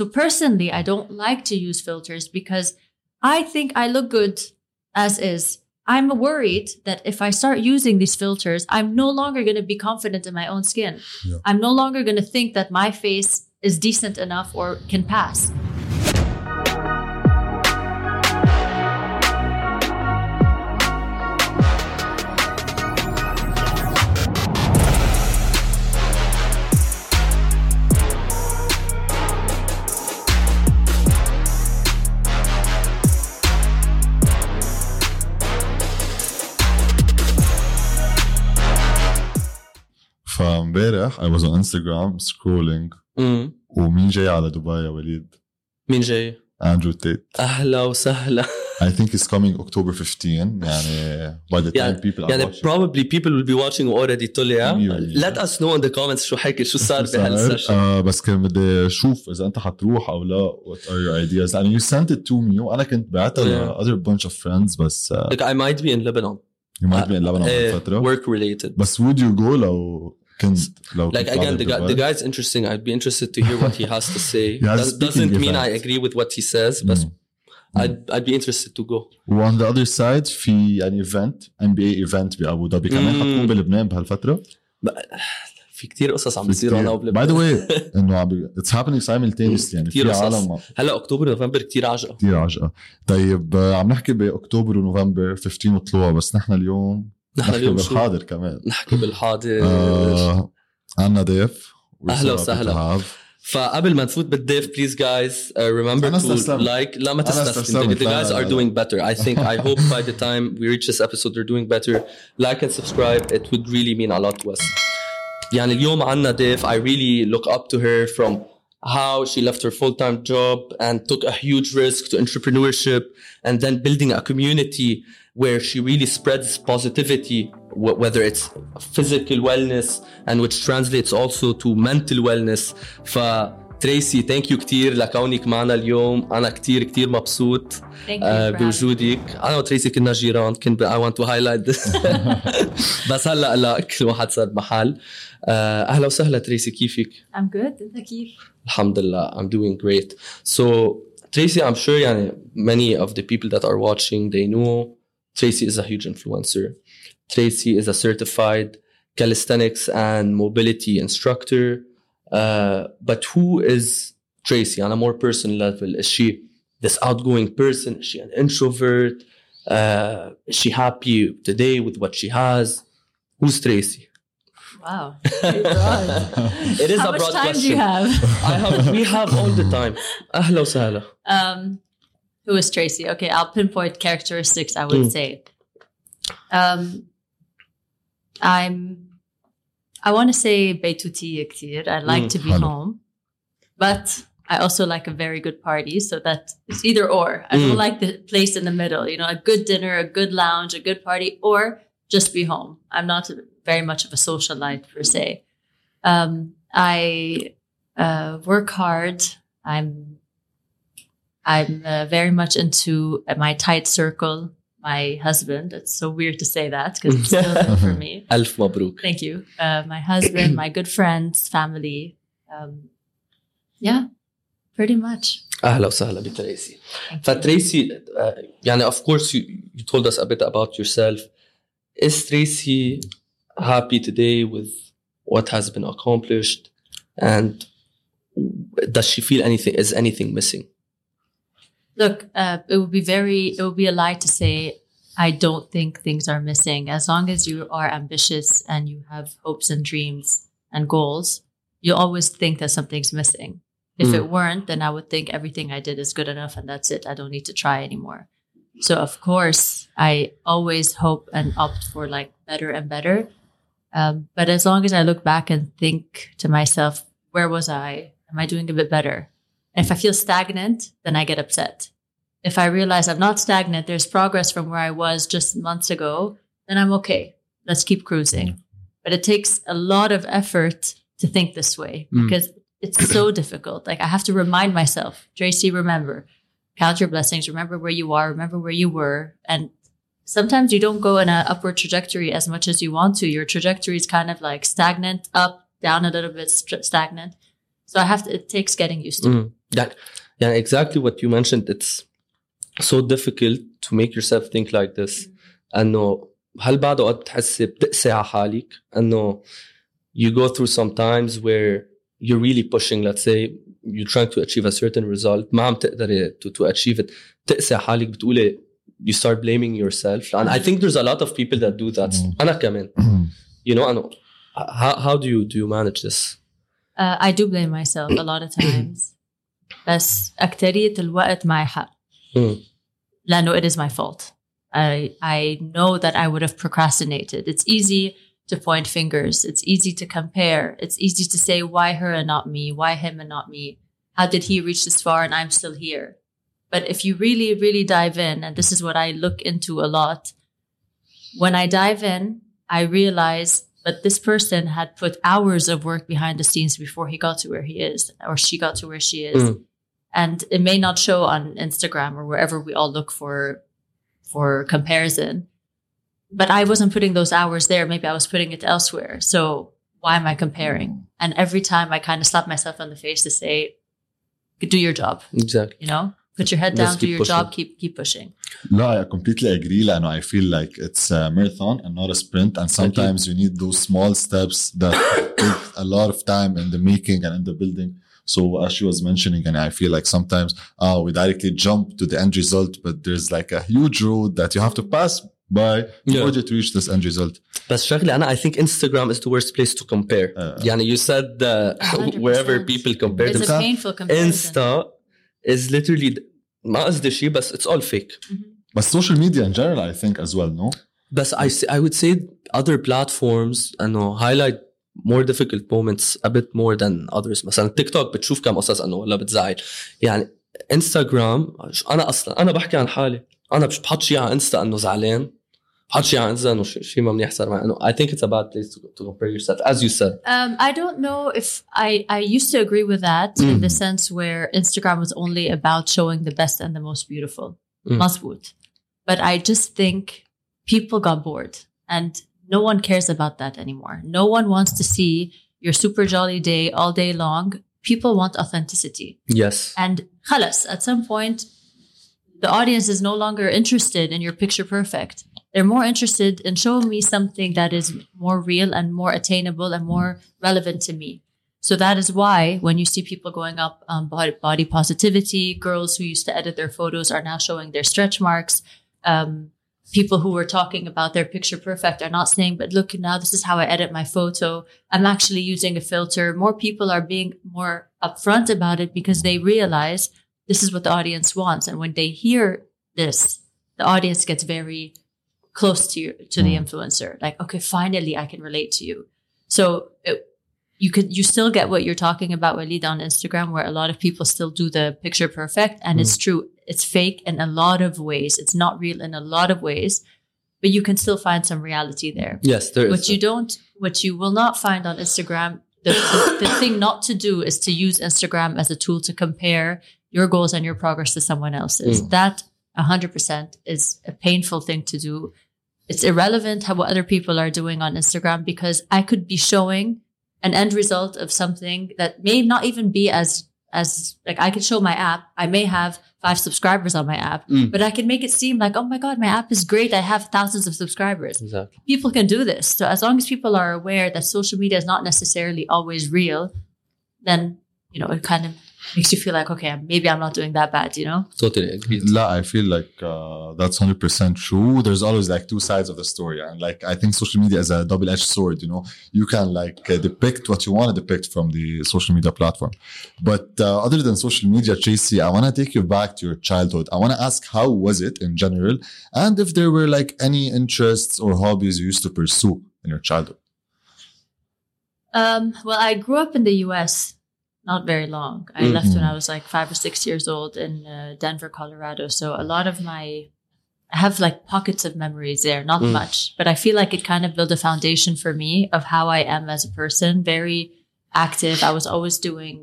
So personally, I don't like to use filters because I think I look good as is. I'm worried that if I start using these filters, I'm no longer going to be confident in my own skin. Yeah. I'm no longer going to think that my face is decent enough or can pass. فامبارح I was on Instagram scrolling مم. ومين جاي على دبي يا وليد؟ مين جاي؟ اندرو تيت اهلا وسهلا I think he's coming October 15 يعني by the time يعني- people are يعني watching probably people will be watching already طلع مية بالمية. let us know in the comments شو حكي شو صار صار، بهالسيشن آه بس كان بدي اشوف اذا انت حتروح او لا what are your ideas يعني you sent it to me وانا كنت بعتها ل Yeah. other bunch of friends بس uh, like I might be in Lebanon you might be in Lebanon uh, فترة work related بس would you go لو كنت لو like again the guy the guy's interesting. I'd be interested to hear what he has to say. Yeah, speaking doesn't mean I event. agree with what he says but مم. I'd, I'd be interested to go. وعن ذا اذر سايد في يعني ايفنت ام بي اي ايفنت بابو ظبي كمان. مم. حتكون بلبنان بهالفترة. في كتير قصص عم بتصير أنا باي ذا واي إنه عم اتس هابينج سايملتينيسلي يعني كتير في قصص. عالم هلأ أكتوبر نوفمبر كتير عجقه كثير عجقه طيب عم نحكي بأكتوبر ونوفمبر 15 وطلوع بس نحن اليوم نحن نحكي اليوم شو بالحاضر كمان نحكي بالحاضر آه عنا ضيف We're أهلا so happy وسهلا. to have. فقبل ما نفوت بالضيف بليز جايز remember أنا to استسلمت. like لا ما أنا تستسلم استسلمت. the, the لا، guys لا، are لا. doing better I think I hope by the time we reach this episode they're doing better like and subscribe it would really mean a lot to us يعني اليوم عنا ضيف I really look up to her from how she left her full-time job and took a huge risk to entrepreneurship and then building a community where she really spreads positivity wh- whether it's physical wellness and which translates also to mental wellness ف تريسي ثانك يو كثير لكونك معنا اليوم انا كثير كثير مبسوط Thank you. آه، for having me. بوجودك انا وتريسي كنا جيران كنت I want to highlight this بس هلا لا كل واحد صار بمحل آه، اهلا وسهلا تريسي كيفك؟ I'm good. انت كيف؟ الحمد لله I'm doing great so Tracy I'm sure يعني many of the people that are watching they know Tracy is a huge influencer. Tracy is a certified calisthenics and mobility instructor. Uh, but who is Tracy on a more personal level? Is she this outgoing person? Is she an introvert? Uh, is she happy today with what she has? Who's Tracy? Wow, it is How a broad much time question. do you have? I have. We have all the time. Ahla um, who is Tracy? Okay, I'll pinpoint characteristics. I would Mm. say, um, I'm. I want to say Beituti كتير. I like Mm, to be hello. home, but I also like a very good party. So that it's either or. I don't Mm. like the place in the middle. You know, a good dinner, a good lounge, a good party, or just be home. I'm not very much of a socialite per se. Um, I uh, work hard. I'm I'm uh, very much into uh, my tight circle. My husband. It's so weird to say that because it's still there for me. ألف مبروك Thank you. Uh, my husband, my good friends, family. Um, yeah, pretty much. أهلا وسهلا بتريسي Thank you. فتريسي uh, يعني of course you, you told us a bit about yourself is Tracy happy today with what has been accomplished and does she feel anything is anything missing Look, uh, it would be very, it would be a lie to say I don't think things are missing. As long as you are ambitious and you have hopes and dreams and goals, you always think that something's missing. If Mm. it weren't, then I would think everything I did is good enough and that's it. I don't need to try anymore. So of course, I always hope and opt for like better and better. Um, but as long as I look back and think to myself, where was I? Am I doing a bit better? If I feel stagnant, then I get upset. If I realize I'm not stagnant, there's progress from where I was just months ago, then I'm okay. Let's keep cruising. But it takes a lot of effort to think this way Mm. because it's so difficult. Like I have to remind myself, Tracy, remember, count your blessings, remember where you are, remember where you were. And sometimes you don't go in an upward trajectory as much as you want to. Your trajectory is kind of like stagnant, up, down a little bit, st- stagnant. So I have to. It takes getting used to. Mm يعني يعني exactly what you mentioned it's so difficult to make yourself think like this انه هل بعد اوقات بتحسي بتقسي على حالك انه you go through some times where you're really pushing let's say you're trying to achieve a certain result ما عم تقدري to, to achieve it بتقسي على حالك بتقولي you start blaming yourself and I think there's a lot of people that do that Mm. انا كمان you know انه how, how do you do you manage this Uh, I do blame myself a lot of times. بس أكترية الوقت معي حق. Mm. لأنه it is my fault. I I know that I would have procrastinated. It's easy to point fingers. It's easy to compare. It's easy to say why her and not me, why him and not me. How did he reach this far and I'm still here? But if you really, really dive in, and this is what I look into a lot, when I dive in, I realize that this person had put hours of work behind the scenes before he got to where he is or she got to where she is. Mm. and it may not show on Instagram or wherever we all look for for comparison. But I wasn't putting those hours there. Maybe I was putting it elsewhere. So why am I comparing? And every time I kind of slap myself on the face to say, do your job. Exactly. You know, put your head down, do your pushing. job, keep keep pushing. No, I completely agree, Lano. I feel like it's a marathon and not a sprint. And sometimes you need those small steps that take a lot of time in the making and in the building. So as she was mentioning, and I feel like sometimes uh, we directly jump to the end result, but there's like a huge road that you have to pass by in Yeah. order to reach this end result. بس شغلي انا I think Instagram is the worst place to compare Uh, يعني you said uh, 100%. wherever people compare It's a themselves painful comparison. Insta is literally ما قصدي شيء بس it's all fake But social media in general, I think as well, no? بس I say, I would say other platforms انه highlight more difficult moments a bit more than others مثلا تيك توك بتشوف كم قصص انه ولا بتزعل يعني انستغرام انا اصلا انا بحكي عن حالي انا مش بحط شيء على انستا انه زعلان بحط شيء على انستا انه ش- شيء ما منيح صار معي انه I think it's a bad place to, to compare yourself as you said Um, I don't know if I, I used to agree with that in the sense where Instagram was only about showing the best and the most beautiful. Mm. Mazboot. But I just think people got bored and no one cares about that anymore. No one wants to see your super jolly day all day long. People want authenticity. yes And khalas, at some point, the audience is no longer interested in your picture perfect. They're more interested in showing me something that is more real and more attainable and more relevant to me. So that is why when you see people going up on body, body positivity, girls who used to edit their photos are now showing their stretch marks. Um, people who were talking about their picture perfect are not saying, but look, now this is how I edit my photo. I'm actually using a filter. More people are being more upfront about it because they realize this is what the audience wants. And when they hear this, the audience gets very close to you, to the mm. influencer. Like, okay, finally I can relate to you. So it, you could, you still get what you're talking about, Walid, on Instagram, where a lot of people still do the picture perfect. And it's mm. true. It's fake in a lot of ways. It's not real in a lot of ways, but you can still find some reality there. yes there is What you don't, what you will not find on Instagram, the, the, the thing not to do is to use Instagram as a tool to compare your goals and your progress to someone else's. Mm. That 100% is a painful thing to do. It's irrelevant how what other people are doing on Instagram because I could be showing an end result of something that may not even be as as like I could show my app. I may have five subscribers on my app, Mm. but I can make it seem like, oh my God, my app is great. I have thousands of subscribers exactly people can do this. So as long as people are aware that social media is not necessarily always real, then you know it kind of makes you feel like okay, maybe I'm not doing that bad. You know, totally agree La, I feel like uh, that's 100% true. There's always like two sides of the story. And like, I think social media is a double edged sword, you know, you can like uh, depict what you want to depict from the social media platform. But uh, other than social media, Tracy, I want to take you back to your childhood. I want to ask how was it in general? And if there were like any interests or hobbies you used to pursue in your childhood. um, well, I grew up in the U.S. Not very long. I Mm. left when I was like five or six years old in uh, Denver, Colorado. So a lot of my I have like pockets of memories there, not Mm. much, but I feel like it kind of built a foundation for me of how I am as a person. Very active. I was always doing,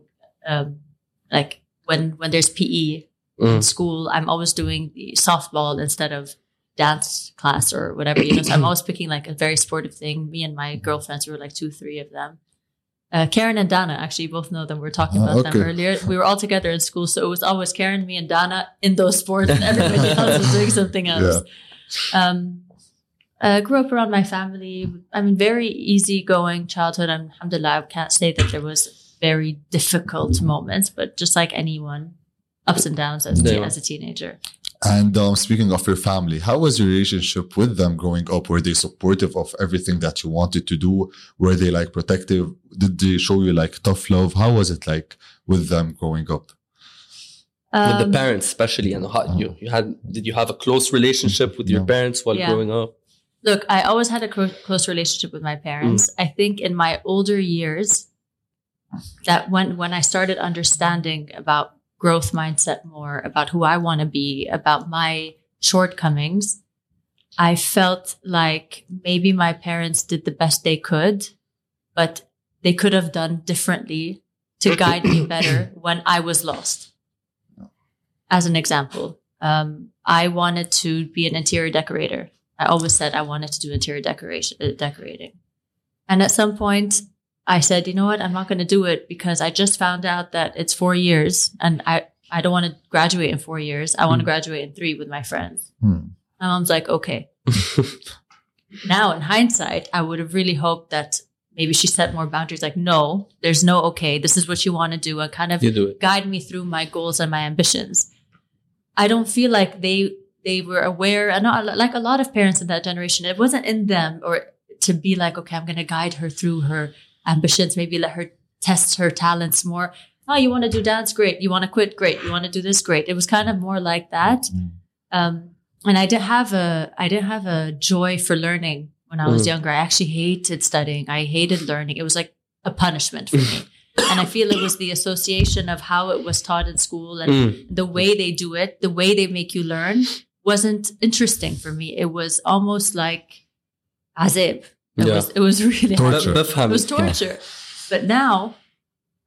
um, like when when there's PE in Mm. school, I'm always doing the softball instead of dance class or whatever. You know, so I'm always picking like a very sportive thing. Me and my girlfriends we were like two, three of them. Uh, Karen and Dana, actually, both know them. We were talking Ah, about okay. them earlier. We were all together in school, so it was always Karen, me, and Dana in those sports, and everybody else was doing something else. Um, uh, grew up around my family. I mean, very easygoing childhood. And alhamdulillah, I can't say that there was very difficult moments, but just like anyone, ups and downs as, Yeah. as a teenager. And um, speaking of your family, how was your relationship with them growing up? Were they supportive of everything that you wanted to do? Were they like protective? Did they show you like tough love? How was it like with them growing up? with the Um, parents, especially, and how you you had did you have a close relationship with your Yeah. parents while Yeah. growing up? Look, I always had a clo- close relationship with my parents. I think in my older years, that when when I started understanding about growth mindset more, about who I want to be, about my shortcomings, I felt like maybe my parents did the best they could, but they could have done differently to guide me better when I was lost. As an example, um, I wanted to be an interior decorator. I always said I wanted to do interior decoration, uh, decorating. And at some point, I said, you know what? I'm not going to do it because I just found out that it's four years and I, I don't want to graduate in four years. I want to Mm. graduate in three with my friends. Hmm. My mom's like, okay. now, in hindsight, I would have really hoped that maybe she set more boundaries like, no, there's no okay. This is what you want to do. And kind of do guide me through my goals and my ambitions. I don't feel like they they were aware, and not like a lot of parents in that generation. It wasn't in them or to be like, okay, I'm going to guide her through her ambitions. Maybe let her test her talents more. Oh, you want to do dance? Great. You want to quit? Great. You want to do this? Great. It was kind of more like that. Mm. Um, and I didn't have a I didn't have a joy for learning when I was Mm. younger. I actually hated studying. I hated learning. It was like a punishment for me. and I feel it was the association of how it was taught in school and Mm. the way they do it, the way they make you learn wasn't interesting for me. It was almost like azib. It yeah. was it was really torture. Hard. It was torture. Yeah. But now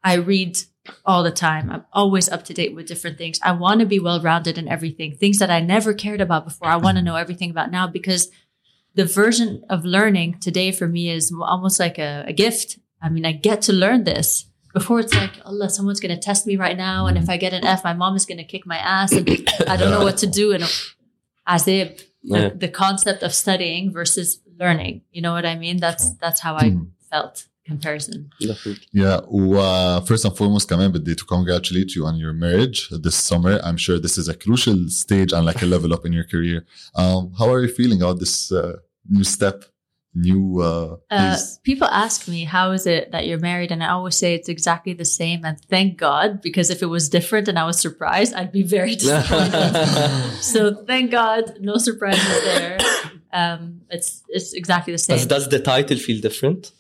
I read all the time. I'm always up to date with different things. I want to be well rounded in everything. Things that I never cared about before. I want to know everything about now because the version of learning today for me is almost like a, a gift. I mean, I get to learn this. Before it's like, Allah, someone's going to test me right now. And if I get an F, my mom is going to kick my ass and I don't know what to do. And as if yeah. the, the concept of studying versus learning. You know what I mean? That's, that's how I Mm. felt comparison. Yeah, uh, first and foremost, كمان بدي to congratulate you on your marriage this summer. I'm sure this is a crucial stage and like a level up in your career. Um, how are you feeling about this uh, new step, new uh, Uh, phase? people ask me, how is it that you're married? And I always say it's exactly the same. And thank God, because if it was different and I was surprised, I'd be very disappointed. so thank God, no surprises there. Um, it's it's exactly the Does, same. does the title feel different?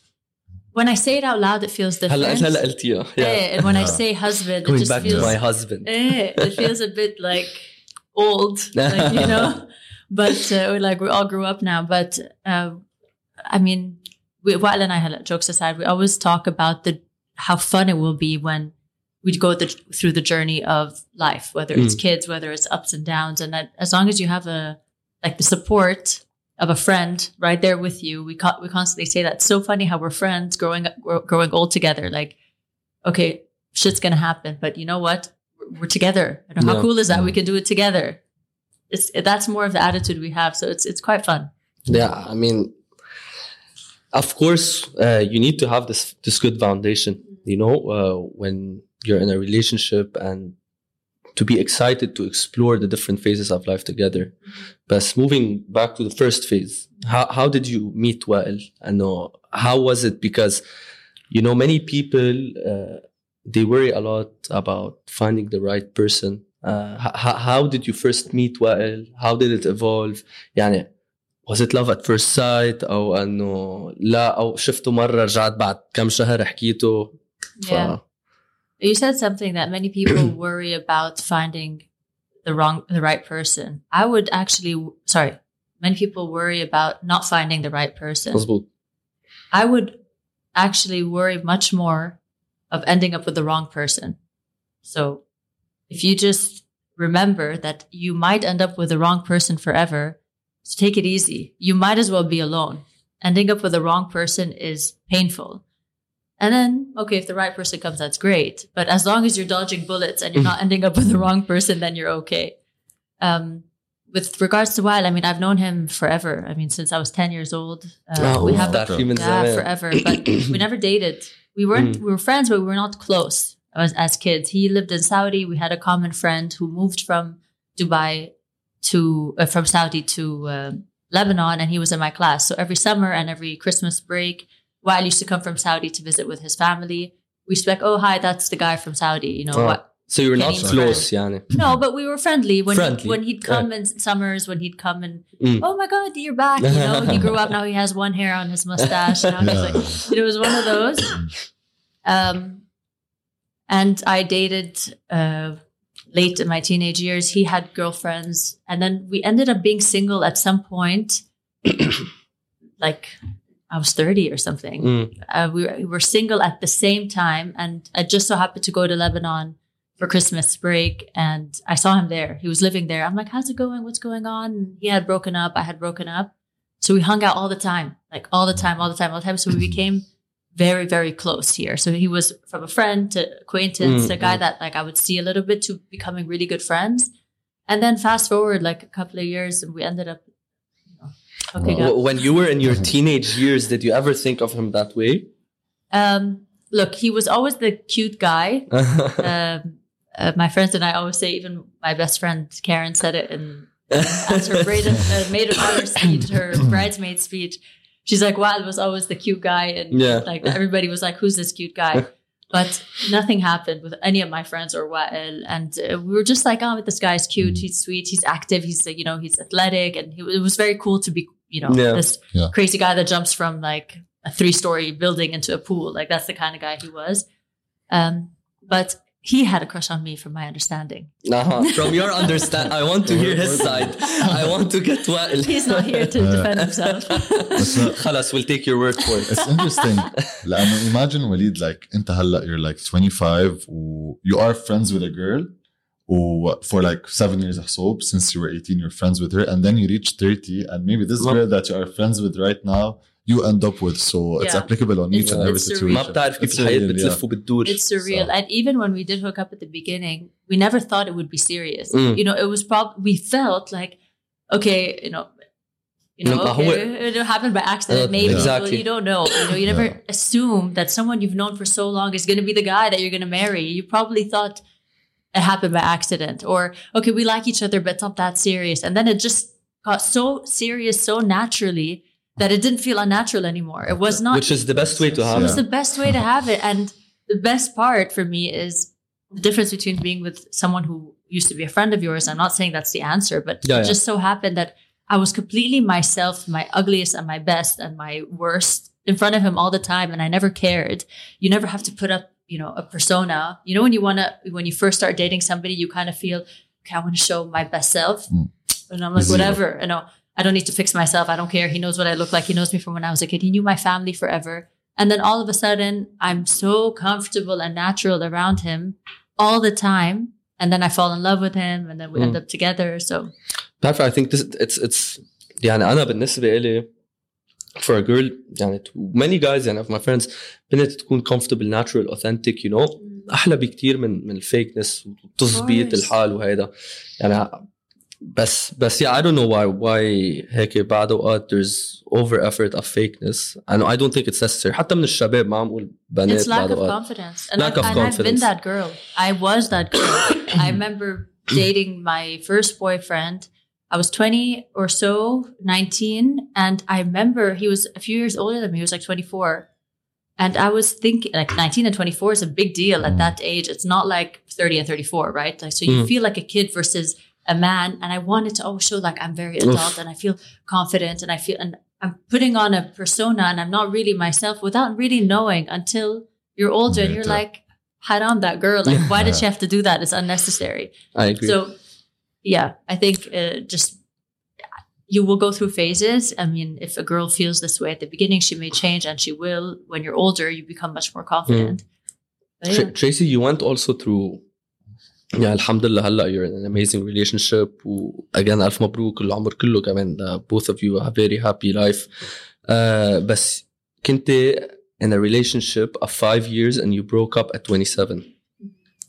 When I say it out loud, it feels different. هلا هلا قلتيها. Yeah. Eh, and when I Yeah. say husband, it Going just back to feels my husband. eh, it feels a bit like old, like, you know. But uh, we're like we all grew up now. But uh, I mean, we, Wael and I had jokes aside. We always talk about the how fun it will be when we go the, through the journey of life, whether it's Mm. kids, whether it's ups and downs, and that as long as you have a like the support of a friend right there with you, we co- we constantly say that. It's so funny how we're friends growing up, grow- growing old together. Like, okay, shit's gonna happen, but you know what? We're, we're together. And how Yeah. cool is that? We Mm. can do it together. It's that's more of the attitude we have. So it's it's quite fun. Yeah, I mean, of course, uh, you need to have this this good foundation. You know, uh, when you're in a relationship and to be excited to explore the different phases of life together. But moving back to the first phase, how how did you meet Wael? I know how was it because you know many people uh, they worry a lot about finding the right person. Uh, how, how did you first meet Wael? How did it evolve? يعني was it love at first sight او انه لا او شفته مره رجعت بعد كم شهر حكيته ف... Yeah. You said something that many people worry about finding the wrong, the right person. I would actually, sorry, many people worry about not finding the right person. Possible. I would actually worry much more of ending up with the wrong person. So if you just remember that you might end up with the wrong person forever, so take it easy. You might as well be alone. Ending up with the wrong person is painful. And then, okay, if the right person comes, that's great. But as long as you're dodging bullets and you're not ending up with the wrong person, then you're okay. Um, with regards to Wael, I mean, I've known him forever. I mean, since I was 10 years old. Uh, oh, we have that human yeah, yeah, forever. But we never dated. We weren't, mm. we were friends, but we were not close as, as kids. He lived in Saudi. We had a common friend who moved from Dubai to, uh, from Saudi to uh, Lebanon, and he was in my class. So every summer and every Christmas break, Wael used to come from Saudi to visit with his family. We used to be like, oh, hi, that's the guy from Saudi. You know, oh. what? So you were not close, yani. No, but we were friendly when friendly. He, when he'd come yeah. in summers, when he'd come and mm. oh my god, you're back. You know, he grew up now. He has one hair on his mustache. And no. like, it was one of those. Um, and I dated uh, late in my teenage years. He had girlfriends, and then we ended up being single at some point, like I was thirty or something. Mm. Uh, we, were, we were single at the same time, and I just so happened to go to Lebanon for Christmas break, and I saw him there. He was living there. I'm like, "How's it going? What's going on?" And he had broken up. I had broken up, so we hung out all the time, like all the time, all the time, all the time. So we became very, very close here. So he was from a friend to acquaintance, Mm, a guy mm. that like I would see a little bit to becoming really good friends. And then fast forward like a couple of years, and we ended up know, hooking Wow. When you were in your teenage years, did you ever think of him that way? Um, look, he was always the cute guy. um, uh, my friends and I always say, even my best friend Karen said it in as her braid of, uh, maid of honor speech, her bridesmaid speech. She's like, "Wow, it was always the cute guy," and Yeah. like everybody was like, "Who's this cute guy?" But nothing happened with any of my friends or Wael, and uh, we were just like, "Oh, this guy's cute. He's sweet. He's active. He's uh, you know he's athletic, and he, it was very cool to be you know Yeah. this Yeah. crazy guy that jumps from like a three story building into a pool. Like that's the kind of guy he was. Um, but he had a crush on me, from my understanding. uh-huh. From your understand, I want to hear his side. I want to get well. He's not here to defend himself. خلاص we'll take your word for it. It's interesting لانه imagine وليد like انت هلا you're like 25 و you are friends with a girl و for like seven years حسوب since you were 18 you're friends with her and then you reach 30 and maybe this ما- girl that you are friends with right now you end up with so it's Yeah. applicable on each It's- and every it's surreal. situation ما بتعرف كيف It's الحياة surreal, بتلف yeah. وبتدور. It's surreal. So- And even when we did hook up at the beginning, we never thought it would be serious. Mm. You know, it was probably, we felt like, okay, you know, you know, No, okay, هو- it happened by accident, Uh, maybe. exactly. Well, you don't know. You know, you never Yeah. assume that someone you've known for so long is going to be the guy that you're going to marry. You probably thought it happened by accident, or okay, we like each other, but it's not that serious. And then it just got so serious so naturally that it didn't feel unnatural anymore. It was not Which is the best way to have it it. was the best way to have it. And the best part for me is the difference between being with someone who used to be a friend of yours. I'm not saying that's the answer, but Yeah, it yeah. just so happened that I was completely myself, my ugliest and my best and my worst in front of him all the time. And I never cared. You never have to put up, you know, a persona. You know, when you want to, when you first start dating somebody, you kind of feel, okay, I want to show my best self. Mm. And I'm like, Zero. whatever. You know, I don't need to fix myself. I don't care. He knows what I look like. He knows me from when I was a kid. He knew my family forever. And then all of a sudden, I'm so comfortable and natural around him all the time. And then I fall in love with him, and then we end Mm. up together. So بتعرف I think this it's it's يعني أنا بالنسبة إلي for a girl يعني to many guys يعني of my friends بنت تكون comfortable natural authentic you know أحلى بكتير من من الفيكنس وتظبيط. الحال وهيدا يعني بس بس yeah I don't know why why هيك بعد اوقات there's over effort of fakeness and I don't think it's necessary حتى من الشباب ما عم أقول بنات it's lack of confidence. And, Lack I've, of and I've been confidence. that girl. I was that girl. I remember dating my first boyfriend. I was 20 or so, 19. And I remember he was a few years older than me. He was like 24. And I was thinking, like 19 and 24 is a big deal at Mm. that age. It's not like 30 and 34, right? Like, so you Mm. feel like a kid versus a man. And I wanted to always show like I'm very adult and I feel confident and I feel, and I'm putting on a persona and I'm not really myself without really knowing until you're older and you're Yeah. like, haram that girl. Like, why did she have to do that? It's unnecessary. I agree So, yeah, I think uh, just you will go through phases. I mean, if a girl feels this way at the beginning, she may change, and she will. When you're older, you become much more confident. But yeah. Tr- Tracy, you went also through يعني الحمد لله هلا you're in an amazing relationship و again ألف مبروك العمر كله كمان uh, both of you have a very happy life uh, بس كنت in a relationship of five years and you broke up at 27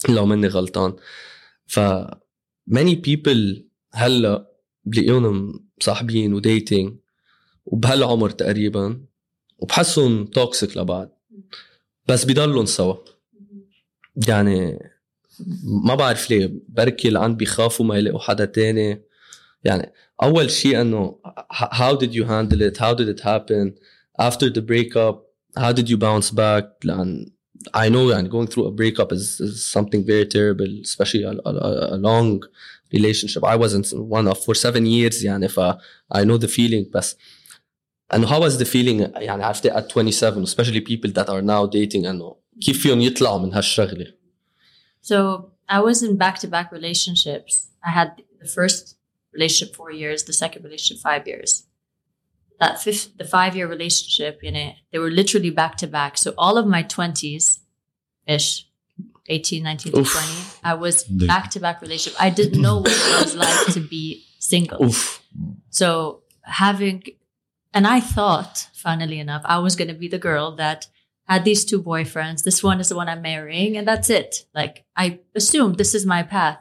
لو مني غلطان ف many people هلا بلاقيهم صاحبين وديتينج وبهالعمر تقريبا وبحسهم توكسيك لبعض. بس بيضلوا سوا. يعني ما بعرف ليه. بركي العن بيخافوا ما يلاقوا حدا تاني. يعني أول شيء إنه how did you handle it? How did it happen? After the breakup how did you bounce back? لأن I know يعني going through a breakup is, is something very terrible especially a, a, a long relationship I wasn't one of for seven years يعني ف I know the feeling بس انه how was the feeling يعني عرفتي at 27 especially people that are now dating انه كيف فيهم يطلعوا من هالشغله So I was in back to back relationships. I had the first relationship four years, the second relationship five years. That fifth, the five year relationship, you know, they were literally back to back. So all of my 20s ish, 18, 19 to Oof. 20, I was back to back relationship. I didn't know what it was like to be single. Oof. So having, and I thought, funnily enough, I was going to be the girl that had these two boyfriends. This one is the one I'm marrying, and that's it. Like I assumed this is my path,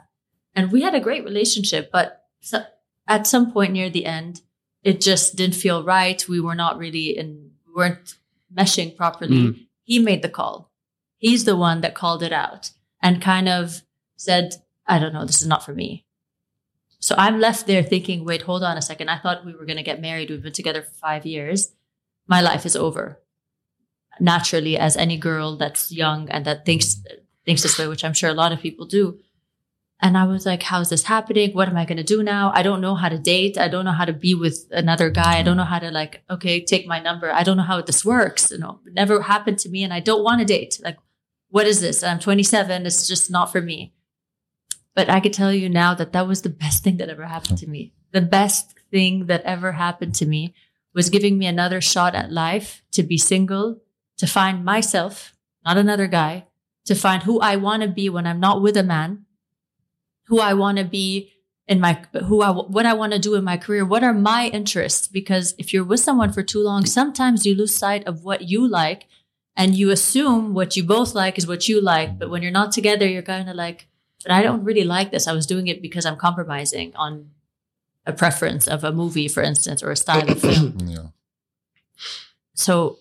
and we had a great relationship. But so, at some point near the end, it just didn't feel right. We were not really in, we weren't meshing properly. Mm. He made the call. He's the one that called it out and kind of said, "I don't know, this is not for me." So I'm left there thinking, wait, hold on a second. I thought we were going to get married. We've been together for five years. My life is over. Naturally, as any girl that's young and that thinks thinks this way, which I'm sure a lot of people do. And I was like, how's this happening? What am I going to do now? I don't know how to date. I don't know how to be with another guy. I don't know how to like, okay, take my number. I don't know how this works. You know, it never happened to me and I don't want to date. Like, what is this? I'm 27. It's just not for me. But I could tell you now that that was the best thing that ever happened to me. The best thing that ever happened to me was giving me another shot at life to be single, to find myself, not another guy, to find who I want to be when I'm not with a man, who I want to be in my, who I, what I want to do in my career. What are my interests? Because if you're with someone for too long, sometimes you lose sight of what you like and you assume what you both like is what you like. But when you're not together, you're kind of like, but I don't really like this. I was doing it because I'm compromising on a preference of a movie, for instance, or a style of film. Yeah. So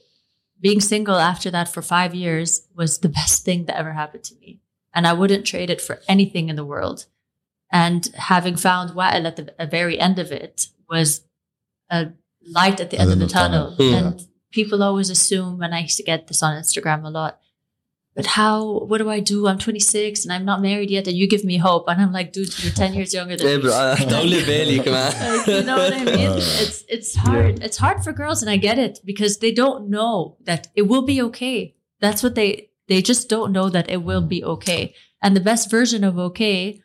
being single after that for five years was the best thing that ever happened to me. And I wouldn't trade it for anything in the world. And having found Wael at the, very end of it was a light at the end of the tunnel. tunnel. Yeah. And people always assume, and I used to get this on Instagram a lot, but how, what do I do? I'm 26 and I'm not married yet, and you give me hope. And I'm like, dude, you're 10 years younger than me. Don't live like, You know what I mean? It's, it's hard. Yeah. It's hard for girls, and I get it because they don't know that it will be okay. That's what they, they just don't know that it will be okay. And the best version of okay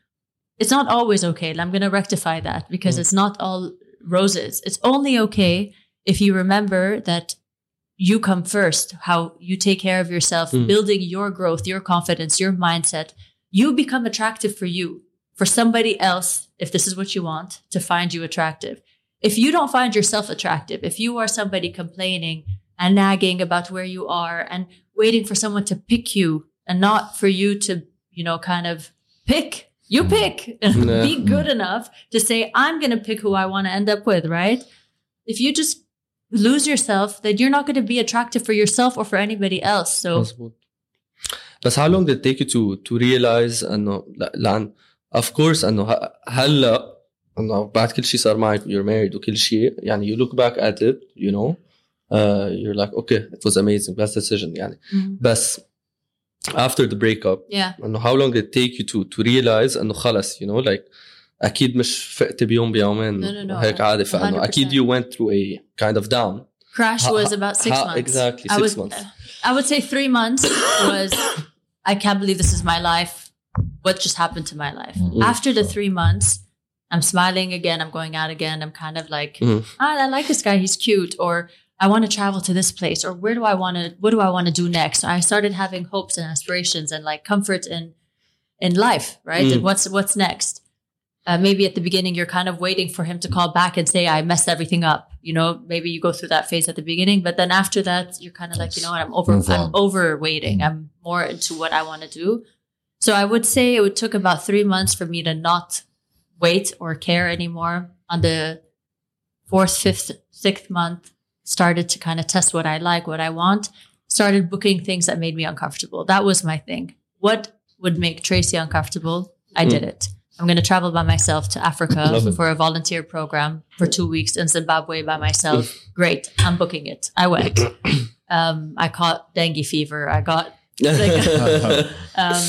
it's not always okay. And I'm gonna rectify that because Mm. it's not all roses. It's only okay if you remember that you come first, how you take care of yourself, Mm. building your growth, your confidence, your mindset. You become attractive for you, for somebody else, if this is what you want, to find you attractive. If you don't find yourself attractive, if you are somebody complaining and nagging about where you are and waiting for someone to pick you and not for you to, you know, kind of pick, you Mm. pick and Yeah. be good enough to say, I'm going to pick who I want to end up with, right? If you just lose yourself, then you're not going to be attractive for yourself or for anybody else. So مزبوط بس how long did it take you to to realize انه لا- لان of course انه ه- هلا انه بعد كل شيء صار معك you're married وكل شيء يعني you look back at it you know uh, you're like okay it was amazing best decision يعني بس after the breakup yeah. انه how long did it take you to to realize انه خلص you know like اكيد مش فقت بيوم بيومين No, no, no. وهيك عادي فانه 100%. اكيد you went through a kind of down Crash How- was about six how- months. exactly, I six was, months. I would say three months was, I can't believe this is my life. What just happened to my life? Mm. After the three months, I'm smiling again. I'm going out again. I'm kind of like, Mm. ah, I like this guy. He's cute. Or I want to travel to this place. Or where do I want to, what do I want to do next? So I started having hopes and aspirations and like comfort in, in life, right? Mm. And what's, what's next? uh, maybe at the beginning you're kind of waiting for him to call back and say I messed everything up. You know, maybe you go through that phase at the beginning, but then after that you're kind of like, you know what, I'm over, I'm over waiting. I'm more into what I want to do. So I would say it would took about three months for me to not wait or care anymore. On the fourth, fifth, sixth month, started to kind of test what I like, what I want. Started booking things that made me uncomfortable. That was my thing. What would make Tracy uncomfortable? I did it. I'm going to travel by myself to Africa for a volunteer program for two weeks in Zimbabwe by myself. Great. I'm booking it. I went. Um, I caught dengue fever. I got um,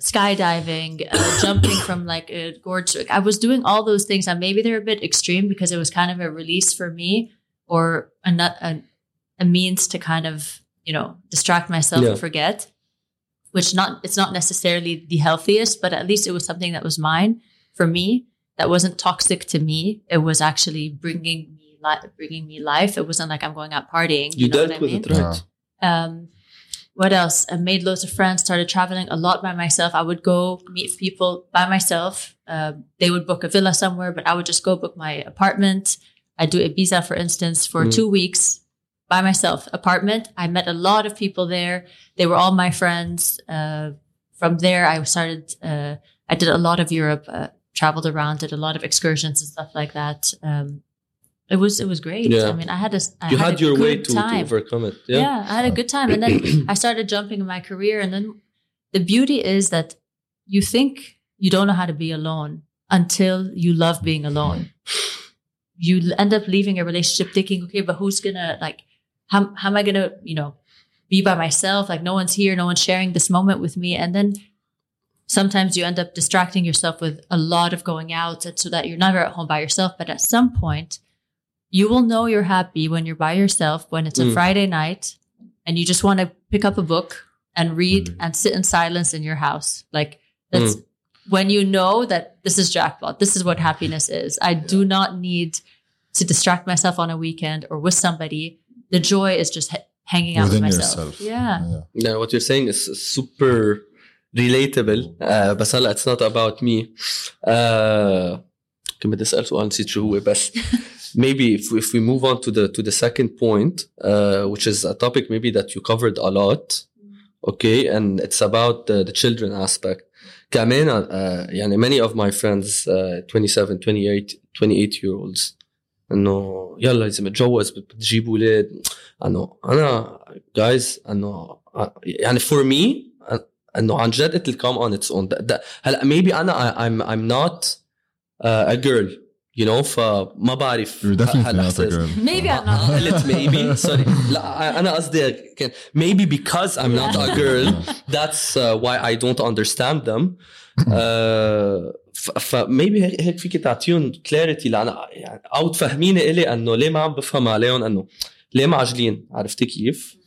skydiving, uh, jumping from like a gorge. I was doing all those things, and maybe they're a bit extreme because it was kind of a release for me or a, a, a means to kind of you know distract myself Yeah. and forget. Which not it's not necessarily the healthiest, but at least it was something that was mine for me. That wasn't toxic to me. It was actually bringing me li- bringing me life. It wasn't like I'm going out partying. You know dealt what I with mean? it, right? um, what else? I made loads of friends, started traveling a lot by myself. I would go meet people by myself. Um, they would book a villa somewhere, but I would just go book my apartment. I do Ibiza, for instance, for Mm. two weeks by myself. Apartment. I met a lot of people there. They were all my friends. Uh, from there, I started. Uh, I did a lot of Europe. Uh, traveled around, did a lot of excursions and stuff like that. Um, it was it was great. Yeah. I mean, I had a I you had, had your way good to, to time. overcome it. Yeah. Yeah. I had a good time. And then I started jumping in my career. And then the beauty is that you think you don't know how to be alone until you love being alone. You end up leaving a relationship thinking, okay, but who's gonna like how how am I gonna, you know, be by myself? Like no one's here, no one's sharing this moment with me. And then sometimes you end up distracting yourself with a lot of going out and so that you're never at home by yourself. But at some point, you will know you're happy when you're by yourself, when it's a Mm. Friday night and you just want to pick up a book and read Mm. and sit in silence in your house. Like that's when you know that this is jackpot. This is what happiness is. I do not need to distract myself on a weekend or with somebody. The joy is just ha- hanging out Within with myself. yourself. Yeah. Yeah, what you're saying is super relatable uh, بس هلا it's not about me uh, كنت بدي اسال سؤال نسيت شو هو بس maybe if, if we move on to the to the second point uh, which is a topic maybe that you covered a lot okay and it's about the, the children aspect كمان uh, يعني many of my friends uh, 27 28 28 year olds انه يلا لازم اتجوز بتجيب أولاد انه أنا جايز انه يعني for me انه عن جد it will come on its own ده- ده- هلا maybe أنا I'm I'm not uh, a girl you know فما بعرف You're definitely not a هالإحساس. girl. Maybe I'm not. قلت maybe sorry لا أنا قصدي كان maybe because I'm not a girl that's uh, why I don't understand them uh, ف, ف maybe هيك هيك فيك تعطيهم كلاريتي لأنا يعني او تفهميني الي انه ليه ما عم بفهم عليهم انه ليه معجلين عرفتي كيف؟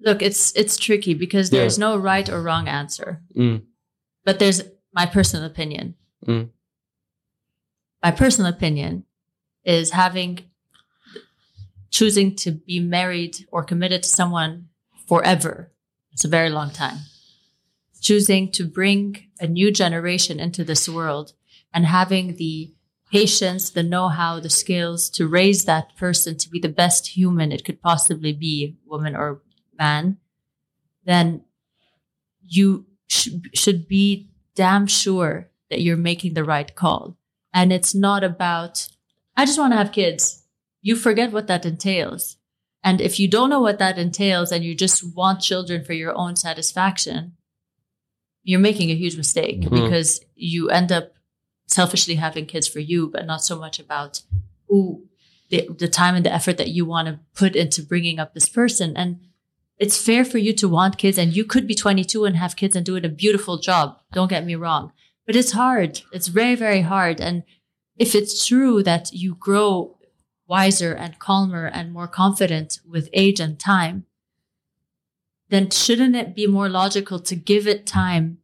Look, it's it's tricky because Yeah. there's no right or wrong answer. امم But there's my personal opinion. Mm. My personal opinion is having choosing to be married or committed to someone forever. It's a very long time. Choosing to bring a new generation into this world and having the patience, the know-how, the skills to raise that person to be the best human it could possibly be, woman or man, then you sh- should be damn sure that you're making the right call. And it's not about, I just want to have kids. You forget what that entails. And if you don't know what that entails and you just want children for your own satisfaction, you're making a huge mistake Mhm. because you end up selfishly having kids for you, but not so much about ooh, the, the time and the effort that you want to put into bringing up this person. And it's fair for you to want kids and you could be 22 and have kids and do it a beautiful job. Don't get me wrong, but it's hard. It's very, very hard. And if it's true that you grow wiser and calmer and more confident with age and time, then shouldn't it be more logical to give it time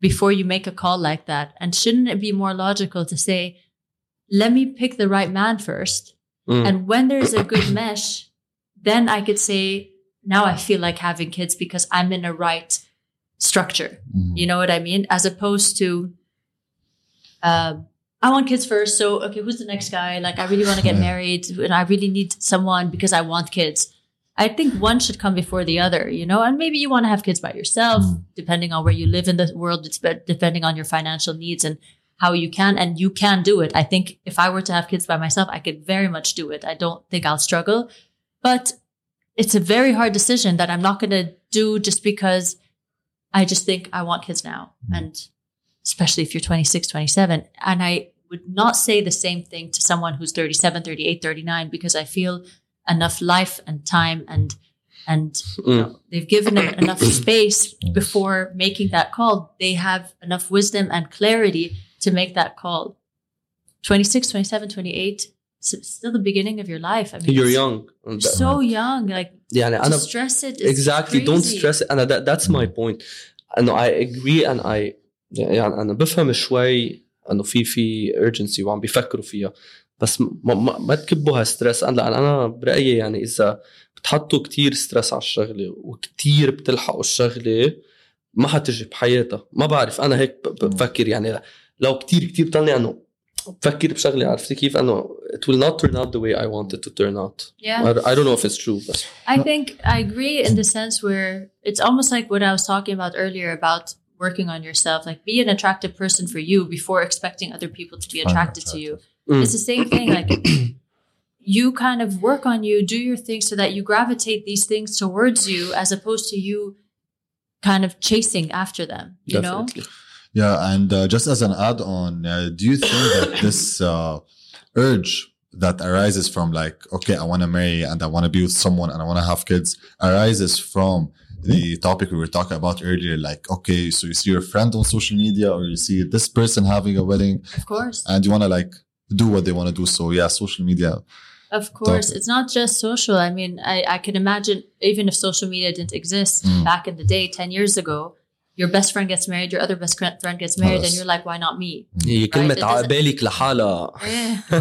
before you make a call like that? And shouldn't it be more logical to say, let me pick the right man first Mm. and when there's a good mesh, then I could say, now I feel like having kids because I'm in a right structure. Mhm. You know what I mean? As opposed to, um, I want kids first. So, okay, who's the next guy? Like, I really want to get married and I really need someone because I want kids. I think one should come before the other, you know, and maybe you want to have kids by yourself, Mm. depending on where you live in the world. It's depending on your financial needs and how you can, and you can do it. I think if I were to have kids by myself, I could very much do it. I don't think I'll struggle, but it's a very hard decision that I'm not going to do just because I just think I want kids now. Mm. And especially if you're 26, 27. And I would not say the same thing to someone who's 37, 38, 39, because I feel enough life and time and, and you know, they've given them enough space before making that call. They have enough wisdom and clarity to make that call. 26, 27, 28, it's still the beginning of your life. I mean, You're it's young So young. Like, يعني to أنا stress it is exactly don't crazy. stress it and that, that's my point انه I agree and I يعني انا بفهم شوي انه في في urgency وعم بيفكروا فيها بس ما, ما, ما تكبوها ستريس أنا لأن أنا برايي يعني اذا بتحطوا كتير ستريس على الشغله وكتير بتلحقوا الشغله ما حتجي بحياتها ما بعرف أنا هيك بفكر يعني لو كتير كتير بضلني انه بفكر بشغله عرفتي كيف انه it will not turn out the way I want it to turn out Yeah. I, I don't know if it's true but I think I agree in the sense where it's almost like what I was talking about earlier about working on yourself. Like be an attractive person for you before expecting other people to be attracted to you. Mm. It's the same thing. Like you kind of work on you, do your thing so that you gravitate these things towards you as opposed to you kind of chasing after them. You know? Yeah, and uh, just as an add-on, uh, do you think that this uh, urge that arises from like, okay, I want to marry and I want to be with someone and I want to have kids arises from the topic we were talking about earlier? Like, okay, so you see your friend on social media or you see this person having a wedding Of course. and you want to like do what they want to do. So yeah, social media. Of course, Definitely. it's not just social. I mean, I, I can imagine even if social media didn't exist Mm. back in the day, 10 years ago, your best friend gets married, your other best cr- friend gets married, and Yes. you're like, why not me? هي كلمة it doesn't- عقبالك لحالها Eh,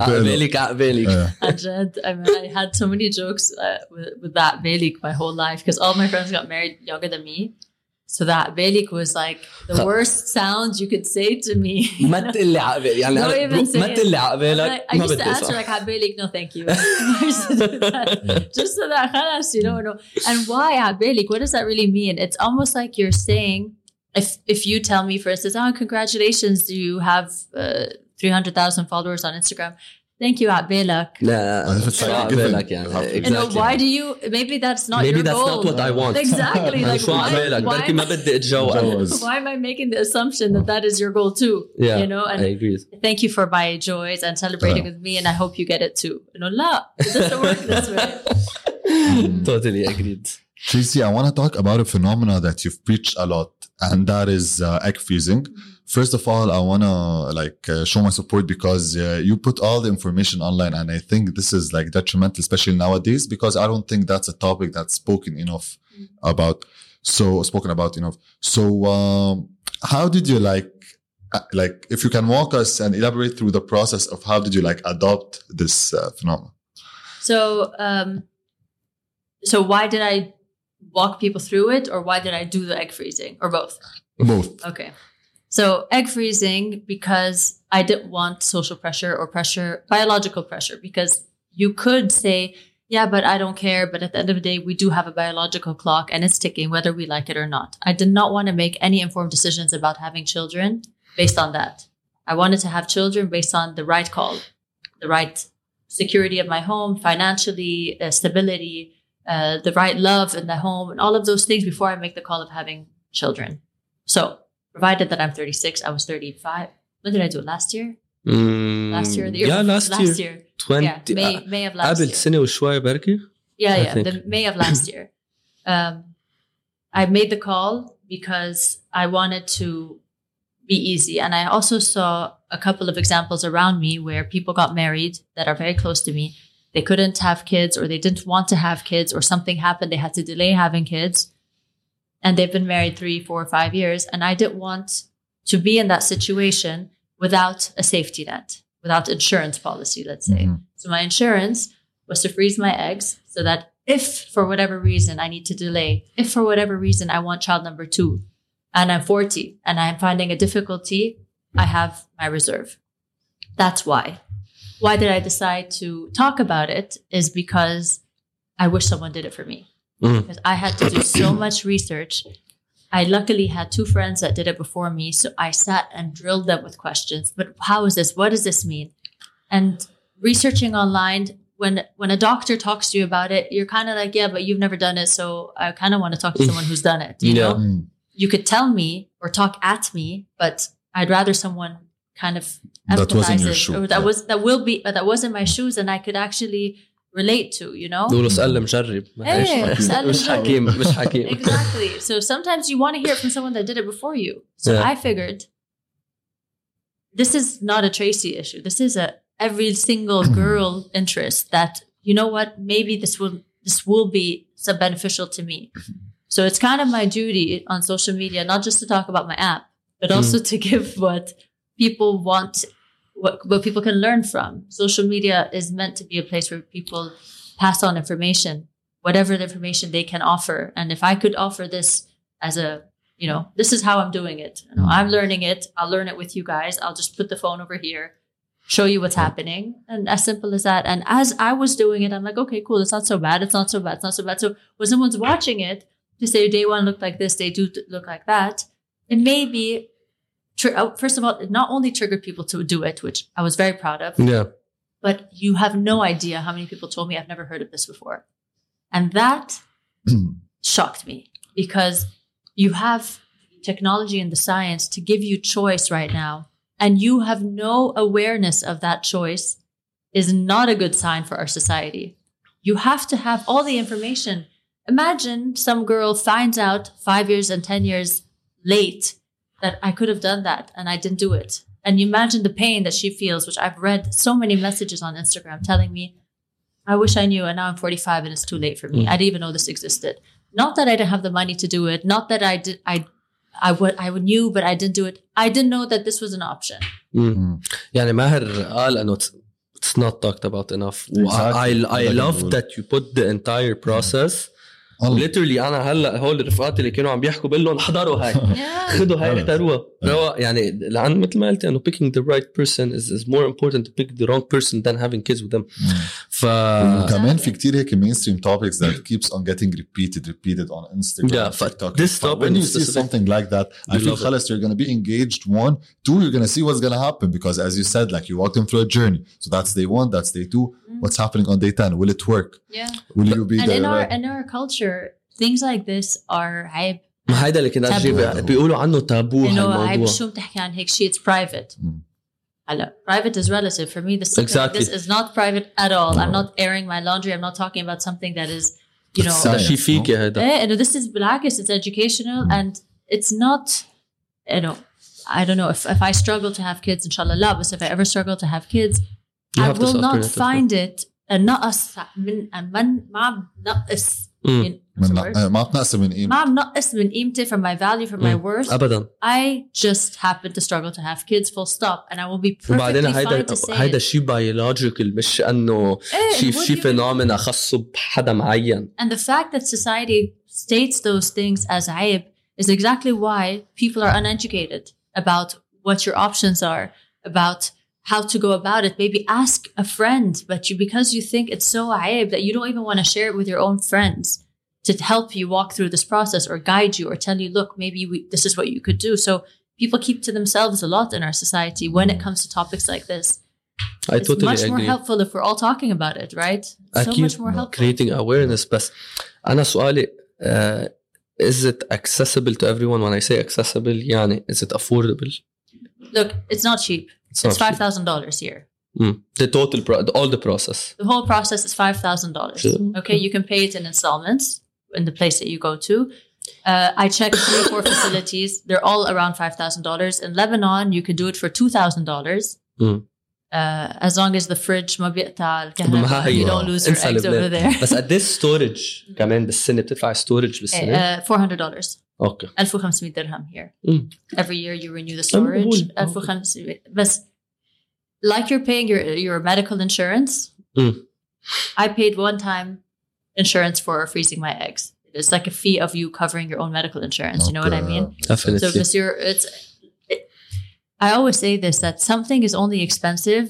عقبالك عقبالك Uh, Ajad, I mean, I had so many jokes uh, with, with that Balik my whole life because all my friends got married younger than me. So that Balik was like the worst sound you could say to me. ما تقول لي عقبالك يعني Don't أنا even say ما it. تقول لي I, عقبالك I ما used to بدي answer اسمع like Habalik, no thank you. I used to do that. Just so that خلاص, you know, no. And why Habalik? What does that really mean? It's almost like you're saying, if if you tell me, for instance, oh, congratulations, you have uh, 300,000 followers on Instagram. Thank you, Abelak. لا If it's like شو a given, عقبالك you يعني have to- You know, exactly. why do you, maybe that's not maybe your that's goal. not what I want Exactly. أنا Like, شو why, عقبالك why, بركي ما بدي اتجوز Jawaz. why am I making the assumption that that is your goal too? yeah You know, and I agree thank you for my joys and celebrating Yeah. with me, and I hope you get it too. You know, لا, it doesn't work this way. totally agreed Tracy, I want to talk about a phenomena that you've preached a lot, and that is uh, egg freezing. First of all, I want to like uh, show my support because uh, you put all the information online, and I think this is like detrimental, especially nowadays, because I don't think that's a topic that's spoken enough about. So spoken about enough. So, um, how did you like? uh, Like, if you can walk us and elaborate through the process of how did you like adopt this uh, phenomenon? So, um, so why did I walk people through it, or why did I do the egg freezing, or both? Both. Okay. So egg freezing because I didn't want social pressure or pressure, biological pressure, because you could say, yeah, but I don't care. But at the end of the day, we do have a biological clock and it's ticking whether we like it or not. I did not want to make any informed decisions about having children based on that. I wanted to have children based on the right call, the right security of my home, financially, uh, stability, uh, the right love in the home, and all of those things before I make the call of having children. So, provided that I'm 36, I was 35. When did I do it? Last year? Last year? or The year yeah before? last, last year, year. 20 Yeah, May, May of last قبل year. سنة وشوي بركي Yeah, I yeah, think. the May of last year. Um, I made the call because I wanted to be easy. And I also saw a couple of examples around me where people got married that are very close to me. They couldn't have kids or they didn't want to have kids or something happened. They had to delay having kids. And they've been married three, four, five years. And I didn't want to be in that situation without a safety net, without insurance policy, let's say. Mhm. So my insurance was to freeze my eggs so that if for whatever reason I need to delay, if for whatever reason I want child number two and I'm 40 and I'm finding a difficulty, I have my reserve. That's why. Why did I decide to talk about it is because I wish someone did it for me. Mm. Because I had to do so much research. I luckily had two friends that did it before me. So I sat and drilled them with questions. But how is this? What does this mean? And researching online, when when a doctor talks to you about it, you're kind of like, yeah, but you've never done it. So I kind of want to talk to someone who's done it. You Yeah. know, Mm. you could tell me or talk at me, but I'd rather someone kind of That was in your empathizes shoe, or that yeah. was that will be but that was in my shoes and I could actually relate to. You know. نقول له اسال مجرب معلش. إيه، اسأل مش مجرب. حكيم مش حكيم exactly. So sometimes you want to hear it from someone that did it before you. So Yeah. I figured this is not a Tracy issue. This is a every single girl interest that you know what maybe this will this will be so beneficial to me. So it's kind of my duty on social media not just to talk about my app, but also to give what people want what, what people can learn from. Social media is meant to be a place where people pass on information, whatever the information they can offer. And if I could offer this as a, you know, this is how I'm doing it. You know, I'm learning it. I'll learn it with you guys. I'll just put the phone over here, show you what's happening. And as simple as that. And as I was doing it, I'm like, okay, cool. It's not so bad. It's not so bad. It's not so bad. So when someone's watching it, to say day one looked like this, day two look like that, it may be tr- uh, first of all, it not only triggered people to do it, which I was very proud of, yeah but you have no idea how many people told me I've never heard of this before. And that shocked me because you have technology and the science to give you choice right now, and you have no awareness of that choice is not a good sign for our society. You have to have all the information. Imagine some girl finds out five years and 10 years late that I could have done that and I didn't do it. And you imagine the pain that she feels, which I've read so many messages on Instagram telling me, I wish I knew, and now I'm 45 and it's too late for me. I didn't even know this existed. Not that I didn't have the money to do it. Not that I did. I, I would. I knew, but I didn't do it. I didn't know that this was an option. مم. يعني ماهر قال انه it's, it's not talked about enough I, Exactly. I, I هذا love اللي that you put the entire process الله. literally انا هلا هول رفقاتي اللي كانوا عم بيحكوا بقول لهم احضروا هاي Yeah. خذوا هاي فعلا. اختاروها رواق يعني لان مثل ما قلت انه picking the right person is, is more important to pick the wrong person than having kids with them ف وكمان في كتير هيك mainstream topics that keeps on getting repeated repeated on Instagram Yeah, TikTok. but this But topic when you is see specific. something like that I You feel love it. خلص you're gonna be engaged one two you're gonna see what's gonna happen because as you said like you walked them through a journey so that's day one that's day two what's happening on day 10 will it work Yeah. will you be And the in our right in our culture, things like this are عيب. ما هيدا اللي كنا Taboo. نجيب بيقولوا عنه تابو انه عيب هالموضوع شو بتحكي عن هيك شيء it's private. Mm. هلا private is relative for me. This Exactly. this is not private at all. I'm not airing my laundry. I'm not talking about something that is, you know, It's هذا science, شيء فيكي هيدا Eh, you know, this is بالعكس it's educational Mm. and it's not you know I don't know if, if I struggle to have kids inshallah لا بس if I ever struggle to have kids You I have this will not alternative. find it نقص من من ما عم نقص مم. in- what's the من word? ما بتنقص من قيمة ما عم نقص من قيمتي from my value from my مم. worth ابدا I just happen to struggle to have kids full stop and I will be perfectly وبعدين fine هيدا to say هيدا it. شيء بيولوجيكال مش انه إيه, شيء what شيء do you mean? فينومينا خاصه بحدا معين And the fact that society states those things as عيب is exactly why people are uneducated about what your options are, about how to go about it. Maybe ask a friend, but you because you think it's so عيب that you don't even want to share it with your own friends to help you walk through this process or guide you or tell you, look, maybe we, this is what you could do. So people keep to themselves a lot in our society when it comes to topics like this. I It's totally much more agree helpful if we're all talking about it, right? So أكيد much more helpful. creating awareness بس أنا سؤالي uh, is it accessible to everyone when I say accessible يعني is it affordable Look, it's not cheap. it's, It's not five thousand dollars here. Mm. the total pro- all the process The whole process is five thousand dollars. Sure. Okay, you can pay it in installments in the place that you go to. Uh, I checked three or four facilities. They're all around five thousand dollars. In Lebanon, you can do it for two thousand dollars. Mm. Uh, as long as the fridge ما بيقطع ما الكهرباء, هي you don't lose your انسى eggs over لبنان. there. بس قد ستورج كمان بالسنه بتدفع ستورج بالسنه Uh, four hundred dollars. اوكي 1500 dirham here. Mm. Every year you renew the مقبول. storage. 1500 بس like you're paying your your medical insurance. Mm. I paid one time insurance for freezing my eggs. It's like a fee of you covering your own medical insurance. You know what I Okay, mean? makes Definitely. sense. So if it's your, it's. It, I always say this that something is only expensive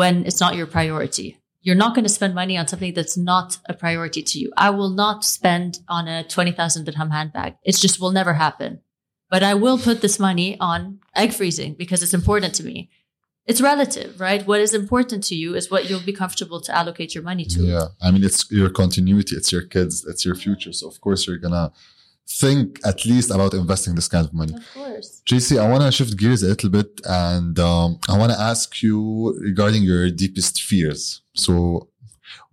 when it's not your priority. You're not going to spend money on something that's not a priority to you. I will not spend on a twenty thousand dirham handbag. It just will never happen. But I will put this money on egg freezing because it's important to me. It's relative, right? What is important to you is what you'll be comfortable to allocate your money to. Yeah, I mean, it's your continuity, it's your kids, it's your future. So of course you're gonna think at least about investing this kind of money. Of course. JC, I want to shift gears a little bit and um, I want to ask you regarding your deepest fears. So,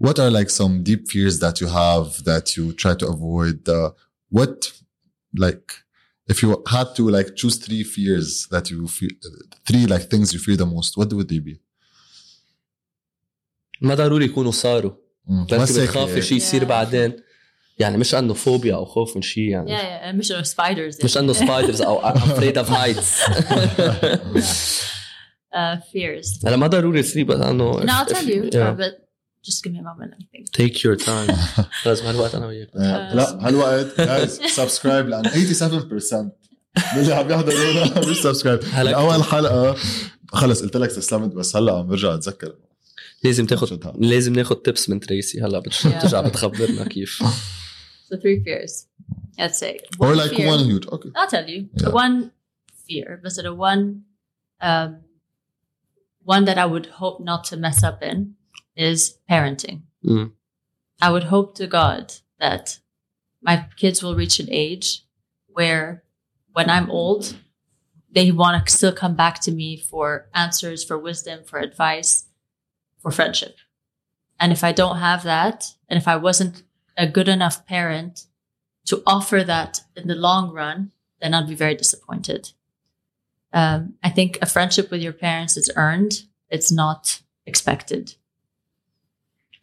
what are like some deep fears that you have that you try to avoid? Uh, what, like, if you had to like choose three fears that you fear, three like things you fear the most, what would they be? ما ضروري يكونوا صاروا Mm, بس بس هيك- بتخافي شيء يصير Yeah. بعدين يعني مش انه فوبيا او خوف من شيء يعني Yeah, yeah. مش إنه spiders. مش انه سبايدرز او I'm afraid of heights uh, fears. هلا ما ضروري تري بس انه No, I'll tell you. Yeah. uh, but just give me a moment. Me think. take your time لازم هالوقت أنا وياك لا هالوقت جايز سبسكرايب لأن 87% من اللي عم يحضرونا مش سبسكرايب هلأ اول حلقة خلص قلت لك تسلمت بس هلأ عم برجع أتذكر لازم تاخذ. لازم ناخذ تبس من تريسي هلأ. بترجع بتخبرنا كيف So three fears. Let's say or one like fear. one huge okay I'll tell you. Yeah. One fear, of one, um, one that I would hope not to mess up in is parenting. Mm. I would hope to God that my kids will reach an age where when I'm old, they want to still come back to me for answers, for wisdom, for advice, for friendship. And if I don't have that, and if I wasn't a good enough parent to offer that in the long run, then I'd be very disappointed. Um, I think a friendship with your parents is earned, it's not expected.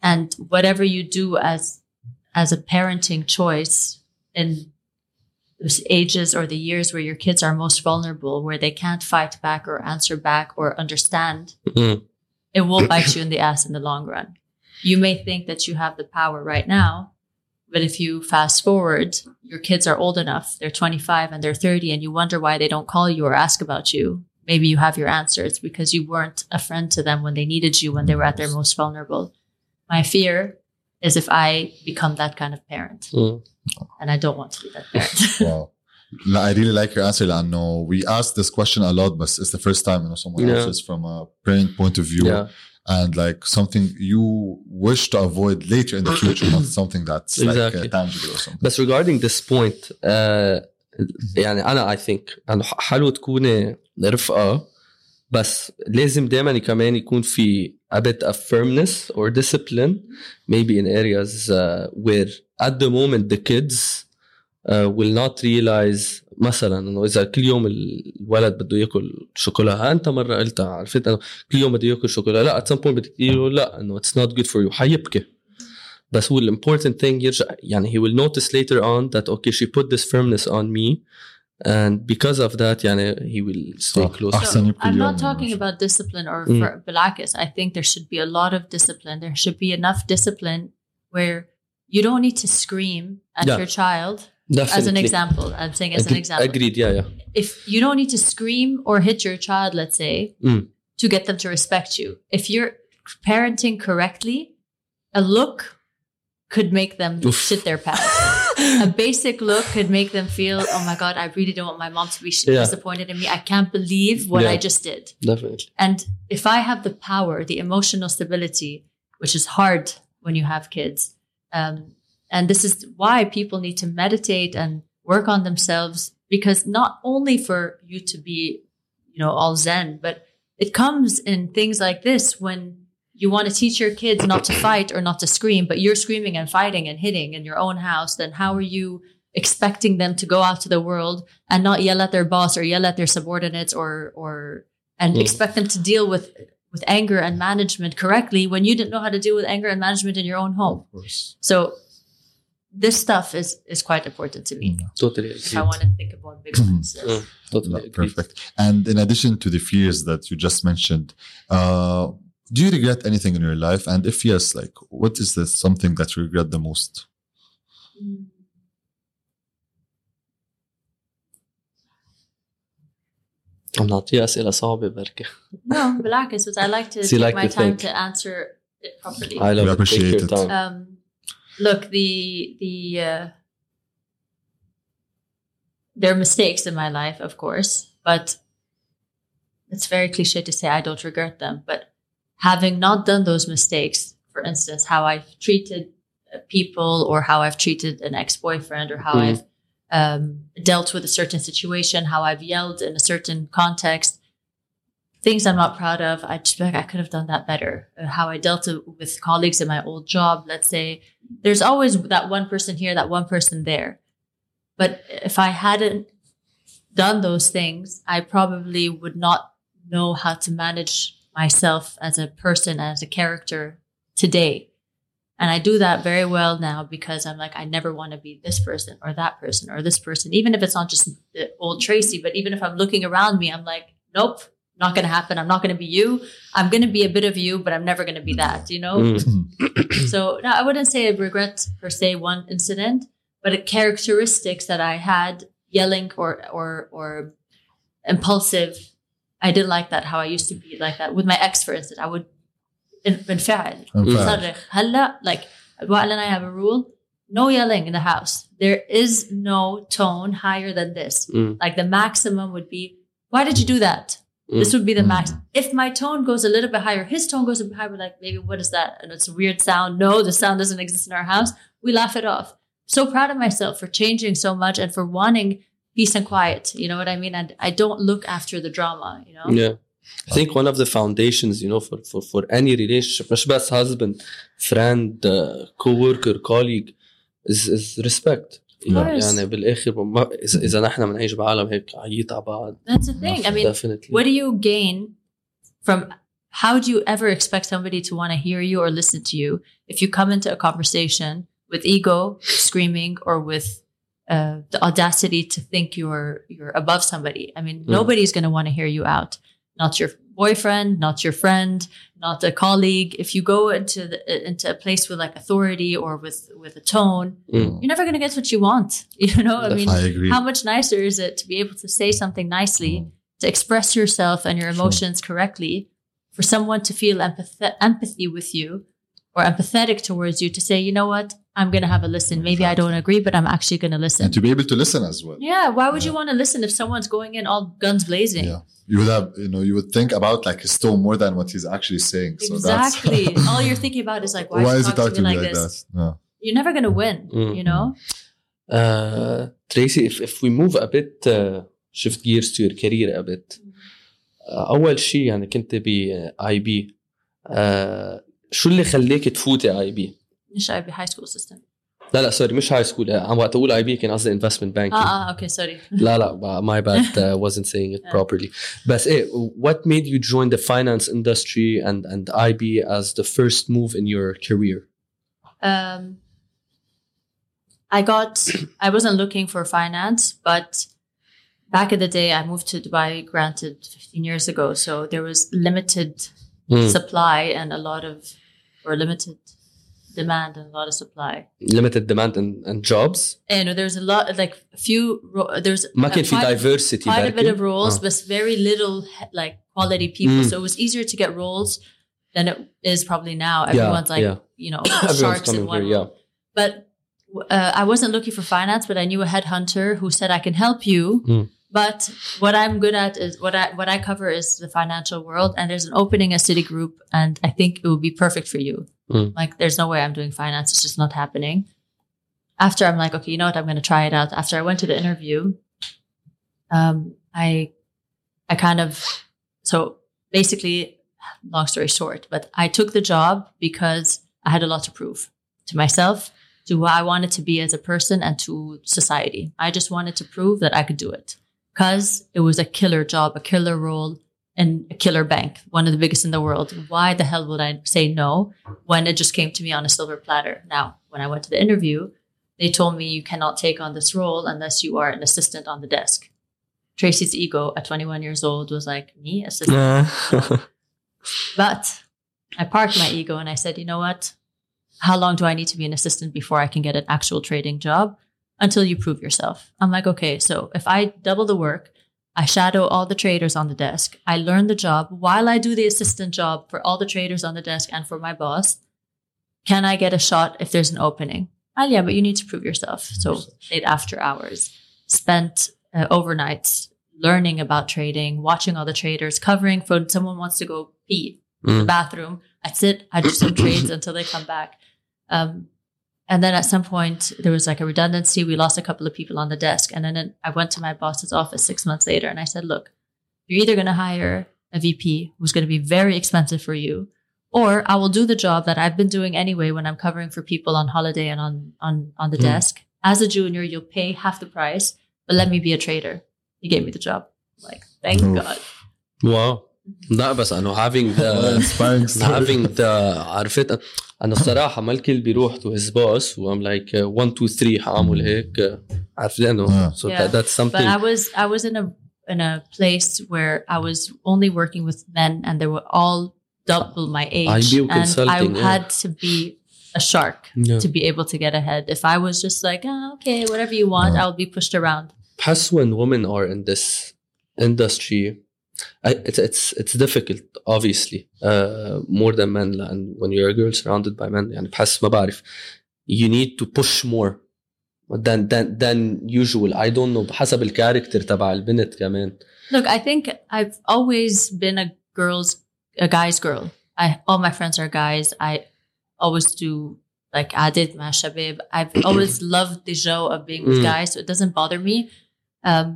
And whatever you do as as a parenting choice in those ages or the years where your kids are most vulnerable, where they can't fight back or answer back or understand, Mm. it will bite you in the ass in the long run. You may think that you have the power right now, but if you fast forward, your kids are old enough, they're 25 and they're 30, and you wonder why they don't call you or ask about you. Maybe you have your answers because you weren't a friend to them when they needed you, when they were at their most vulnerable. My fear is if I become that kind of parent, Mm. and I don't want to be that parent. wow لا, I really like your answer لأنه we asked this question a lot but it's the first time you know someone Yeah. answers from a parent point of view Yeah. and like something you wish to avoid later in the future not something that's like Exactly. uh, tangible or something بس regarding this point uh, يعني انا I think انه ح- حلو تكوني رفقه بس لازم دائما كمان يكون في a bit of firmness or discipline maybe in areas uh, where at the moment the kids uh, will not realize مثلا انه اذا كل يوم الولد بده ياكل شوكولا انت مره قلتها عرفت انه كل يوم بده ياكل شوكولا لا at some point بدك تقول له لا انه it's not good for you حيبكي بس هو الامبورتنت thing يرجع يعني he will notice later on that okay she put this firmness on me and because of that يعني he will stay صح. close أحسن So, يبكي I'm اليوم not talking مش- about discipline or Mm. for Balakis. I think there should be a lot of discipline. There should be enough discipline where you don't need to scream at Yeah. your child. as an example, I'm saying as an example. agreed yeah yeah If you don't need to scream or hit your child, let's say, Mm. to get them to respect you. If you're parenting correctly, a look could make them Oof. shit their pants. a basic look could make them feel, oh my God, I really don't want my mom to be sh- Yeah. disappointed in me. I can't believe what Yeah. I just did. definitely And if I have the power, the emotional stability, which is hard when you have kids, um, and this is why people need to meditate and work on themselves, because not only for you to be, you know, all zen, but it comes in things like this when you want to teach your kids not to fight or not to scream, but you're screaming and fighting and hitting in your own house, then how are you expecting them to go out to the world and not yell at their boss or yell at their subordinates or or and Mm. expect them to deal with with anger and management correctly when you didn't know how to deal with anger and management in your own home. Of course. So this stuff is is quite important to me. totally If I agreed want to think about big ones. Mm. totally No, agreed perfect. And in addition to the fears that you just mentioned, uh, Do you regret anything in your life? And if yes, like what is the something that you regret the most? عم نعطيها اسئله صعبه بركي No, بالعكس, but I like to So you take like my to time think. to answer it properly. I love We it. Take appreciate your it. time. um, look, the the uh, there are mistakes in my life, of course, but it's very cliche to say I don't regret them. But having not done those mistakes, for instance, how I've treated uh, people, or how I've treated an ex boyfriend, or how Mhm. I've um, dealt with a certain situation, how I've yelled in a certain context, things I'm not proud of. I just like I could have done that better. Uh, how I dealt with colleagues in my old job, let's say, there's always that one person here, that one person there. But if I hadn't done those things, I probably would not know how to manage myself as a person, as a character today. And I do that very well now because I'm like, I never want to be this person or that person or this person, even if it's not just the old Tracy, but even if I'm looking around me, I'm like, nope, not going to happen. I'm not going to be you. I'm going to be a bit of you, but I'm never going to be that, you know? Mm. So no, I wouldn't say I regret per se one incident, but a characteristics that I had yelling or or or impulsive. I didn't like that. How I used to be like that with my ex, for instance. I would بنفعل انفعل. صرخ هلا like Wael and I have a rule no yelling in the house there is no tone higher than this Mm. like the maximum would be why did you do that Mm. This would be the max. Mm. If my tone goes a little bit higher, his tone goes a bit higher, We're like, maybe what is that? And it's a weird sound. No, the sound doesn't exist in our house. We laugh it off. So proud of myself for changing so much and for wanting peace and quiet. You know what I mean? And I don't look after the drama, you know? Yeah. I think one of the foundations, you know, for, for, for any relationship, not just husband, friend, uh, co-worker, colleague, is, is respect. Of course. يعني بالاخر ما اذا اذا نحن بنعيش بعالم هيك عييت على بعض that's the thing i mean definitely what do you gain from how do you ever expect somebody to want to hear you or listen to you if you come into a conversation with ego screaming or with uh, the audacity to think you're you're above somebody i mean Mm. nobody's going to want to hear you out not your boyfriend not your friend not a colleague if you go into the, into a place with like authority or with with a tone Mm. you're never going to get what you want you know i mean I agree. how much nicer is it to be able to say something nicely to express yourself and your Sure. emotions correctly for someone to feel empath- empathy with you or empathetic towards you to say you know what i'm going to have a listen maybe i don't agree but i'm actually going to listen and to be able to listen as well. yeah why would you Yeah. want to listen if someone's going in all guns blazing Yeah. You would have, you know, you would think about like his tone more than what he's actually saying. So exactly that's all you're thinking about is like why, why is is he it talking talking to me like, this that? Yeah. you're never going to win Mm. you know Uh, Tracy, if, if we move a bit, uh, shift gears to your career a bit. Uh, أول شيء يعني كنت ب اي بي شو اللي خليك تفوتي اي بي؟ مش I be high school system لا لا سوري مش هاي سكول عم وقت اقول اي بي كان قصدي انفستمنت بانكينج اه اه okay sorry لا لا my bad uh, wasn't saying it Yeah. properly بس ايه what made you join the finance industry and and IB as the first move in your career um, I got, I wasn't looking for finance, but back in the day, I moved to Dubai, granted 15 years ago. So there was limited Mm. supply and a lot of, or limited demand and a lot of supply. limited demand and, and jobs And there's a lot, like a few, ro- there's ما كان uh, في quite, diversity quite a bit بركي. of roles, آه. but very little like quality people. Mm. So it was easier to get roles than it is probably now. Everyone's like, yeah. you know, Everyone's sharks in coming one here, role. yeah. but uh, I wasn't looking for finance, but I knew a headhunter who said I can help you. Mm. but what I'm good at is what I what I cover is the financial world, and there's an opening at Citigroup, and I think it would be perfect for you. Mm. Like, there's no way I'm doing finance; it's just not happening. After I'm like, okay, you know what? I'm going to try it out. After I went to the interview, um, I, I kind of, so basically, long story short, but I took the job because I had a lot to prove to myself, to who I wanted to be as a person, and to society. I just wanted to prove that I could do it because it was a killer job, a killer role in a killer bank, one of the biggest in the world. Why the hell would I say no when it just came to me on a silver platter? Now, when I went to the interview, they told me you cannot take on this role unless you are an assistant on the desk. Tracy's ego at 21 years old was like, me, assistant? But I parked my ego and I said, you know what? How long do I need to be an assistant before I can get an actual trading job? Until you prove yourself. I'm like, okay, so if I double the work, I shadow all the traders on the desk. I learn the job while I do the assistant job for all the traders on the desk and for my boss. Can I get a shot if there's an opening? Oh, yeah, but you need to prove yourself. So late after hours, spent uh, overnights learning about trading, watching all the traders, covering for someone wants to go pee in the Mm. bathroom. I sit, I do some trades until they come back. Um, and then at some point, there was like a redundancy. We lost a couple of people on the desk. And then it- I went to my boss's office six months later and I said, look, you're either going to hire a VP who's going to be very expensive for you, or I will do the job that I've been doing anyway when I'm covering for people on holiday and on, on, on the Mm. desk. As a junior, you'll pay half the price, but let me be a trader. He gave me the job. I'm like, thank Oof. God. واو لا بس انه having the inspiring story. having the عرفت انا الصراحه ما الكل بيروح to his boss و I'm like uh, 1 2 3 حاعمل هيك uh, عرفت انه Yeah. so Yeah. that, that's but something I was I was in a in a place where I was only working with men and they were all double my age IB and I consulting, yeah. had to be a shark Yeah. to be able to get ahead if I was just like oh, okay whatever you want Yeah. I'll be pushed around بحس when women are in this industry I, it's it's it's difficult obviously uh, more than men and when you're a girl surrounded by men يعني بحس ما بعرف you need to push more than than than usual I don't know بحسب الكاركتر تبع البنت كمان look I think I've always been a girl's a guy's girl I all my friends are guys I always do like Adit Ma Shabib I've always loved the show of being with Mm. guys so it doesn't bother me um,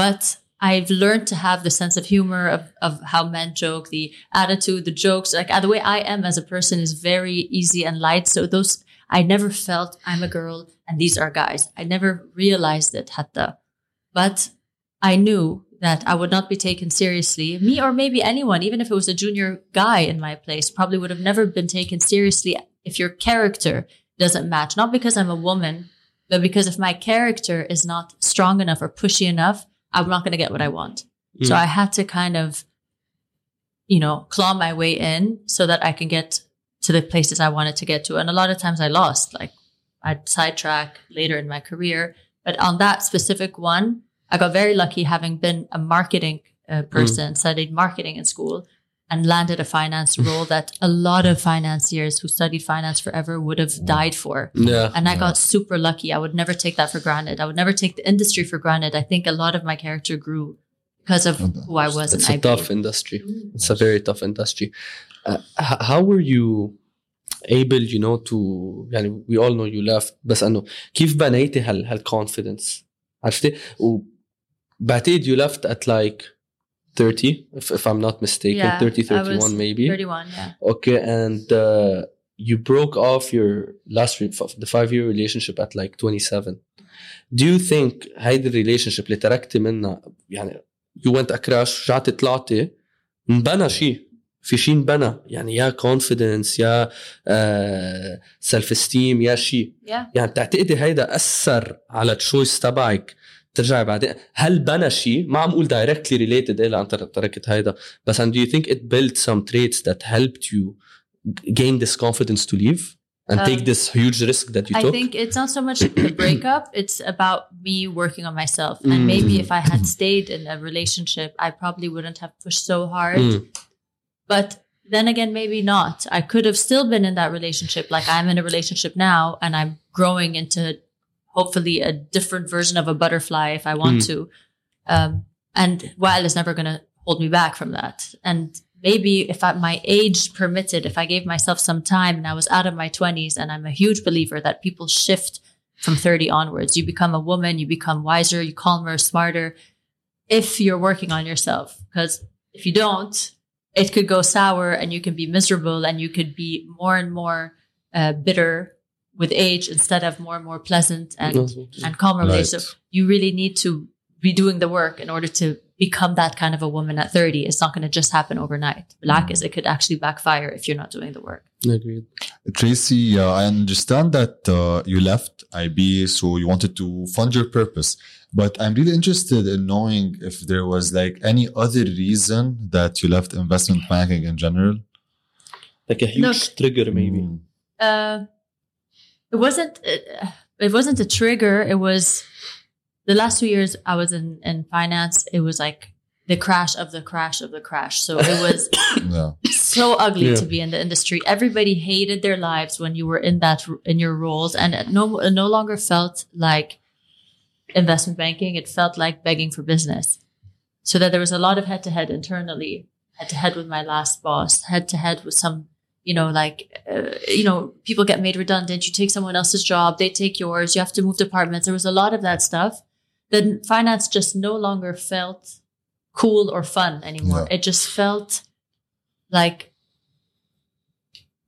but I've learned to have the sense of humor of, of how men joke, the attitude, the jokes, like uh, the way I am as a person is very easy and light. So those, I never felt I'm a girl and these are guys. I never realized it, hatta. But I knew that I would not be taken seriously. Me or maybe anyone, even if it was a junior guy in my place, probably would have never been taken seriously if your character doesn't match. Not because I'm a woman, but because if my character is not strong enough or pushy enough, I'm not going to get what I want. So Mm. I had to kind of, you know, claw my way in so that I can get to the places I wanted to get to. And a lot of times I lost, like I'd sidetrack later in my career. But on that specific one, I got very lucky having been a marketing uh, person, studied marketing in school and landed a finance role that a lot of financiers who studied finance forever would have died for. yeah And I got super lucky. I would never take that for granted. I would never take the industry for granted. I think a lot of my character grew because of who I was it's in a IB. tough industry it's a very tough industry uh, h- how were you able you know to يعني we all know you left بس انه كيف بنيتي هال هالconfidence عرفتي وبعتقد you left at like 30 if, if I'm not mistaken Yeah, 30 I was 31 maybe 31, yeah. okay and uh, you broke off your last re- f- the five year relationship at like 27 do you think هيدي الريليشن اللي تركتي منها يعني you went a crash رجعتي طلعتي انبنى شيء في شيء انبنى يعني يا confidence يا سيلف esteem يا شيء Yeah. يعني بتعتقدي هيدا اثر على التشويس تبعك ترجعي بعدين هل بنى شيء ما عم اقول directly related الى ان تر- تركت هيدا بس and do you think it built some traits that helped you gain this confidence to leave and Um, take this huge risk that you I took think it's not so much the breakup, it's about me working on myself. And Mm. maybe if I had stayed in a relationship, I probably wouldn't have pushed so hard. Mm. But then again, maybe not. I could have still been in that relationship. Like I'm in a relationship now and I'm growing into hopefully a different version of a butterfly if I want Mm. to. Um, and Wael is never going to hold me back from that. And maybe if I, my age permitted, if I gave myself some time and I was out of my 20s, and I'm a huge believer that people shift from 30 onwards. You become a woman, you become wiser, you calmer, smarter if you're working on yourself. Because if you don't, it could go sour and you can be miserable and you could be more and more uh, bitter with age instead of more and more pleasant and, and calmer. Right. So you really need to be doing the work in order to become that kind of a woman at 30. It's not going to just happen overnight. Black is it could actually backfire if you're not doing the work. Agreed. Tracy, uh, I understand that uh, you left IB, so you wanted to fund your purpose. But I'm really interested in knowing if there was like any other reason that you left investment banking in general. Like a huge Look- trigger, maybe. Mm. Uh, it wasn't. Uh, it wasn't a trigger. It was the last two years I was in in finance. It was like the crash of the crash of the crash. So it was Yeah. so ugly Yeah. to be in the industry. Everybody hated their lives when you were in that in your roles, and it no it no longer felt like investment banking. It felt like begging for business. So that there was a lot of head to head internally, head to head with my last boss, head to head with some, you know, like, uh, you know, people get made redundant. You take someone else's job, they take yours. You have to move departments. There was a lot of that stuff. Then finance just no longer felt cool or fun anymore. Yeah. It just felt like,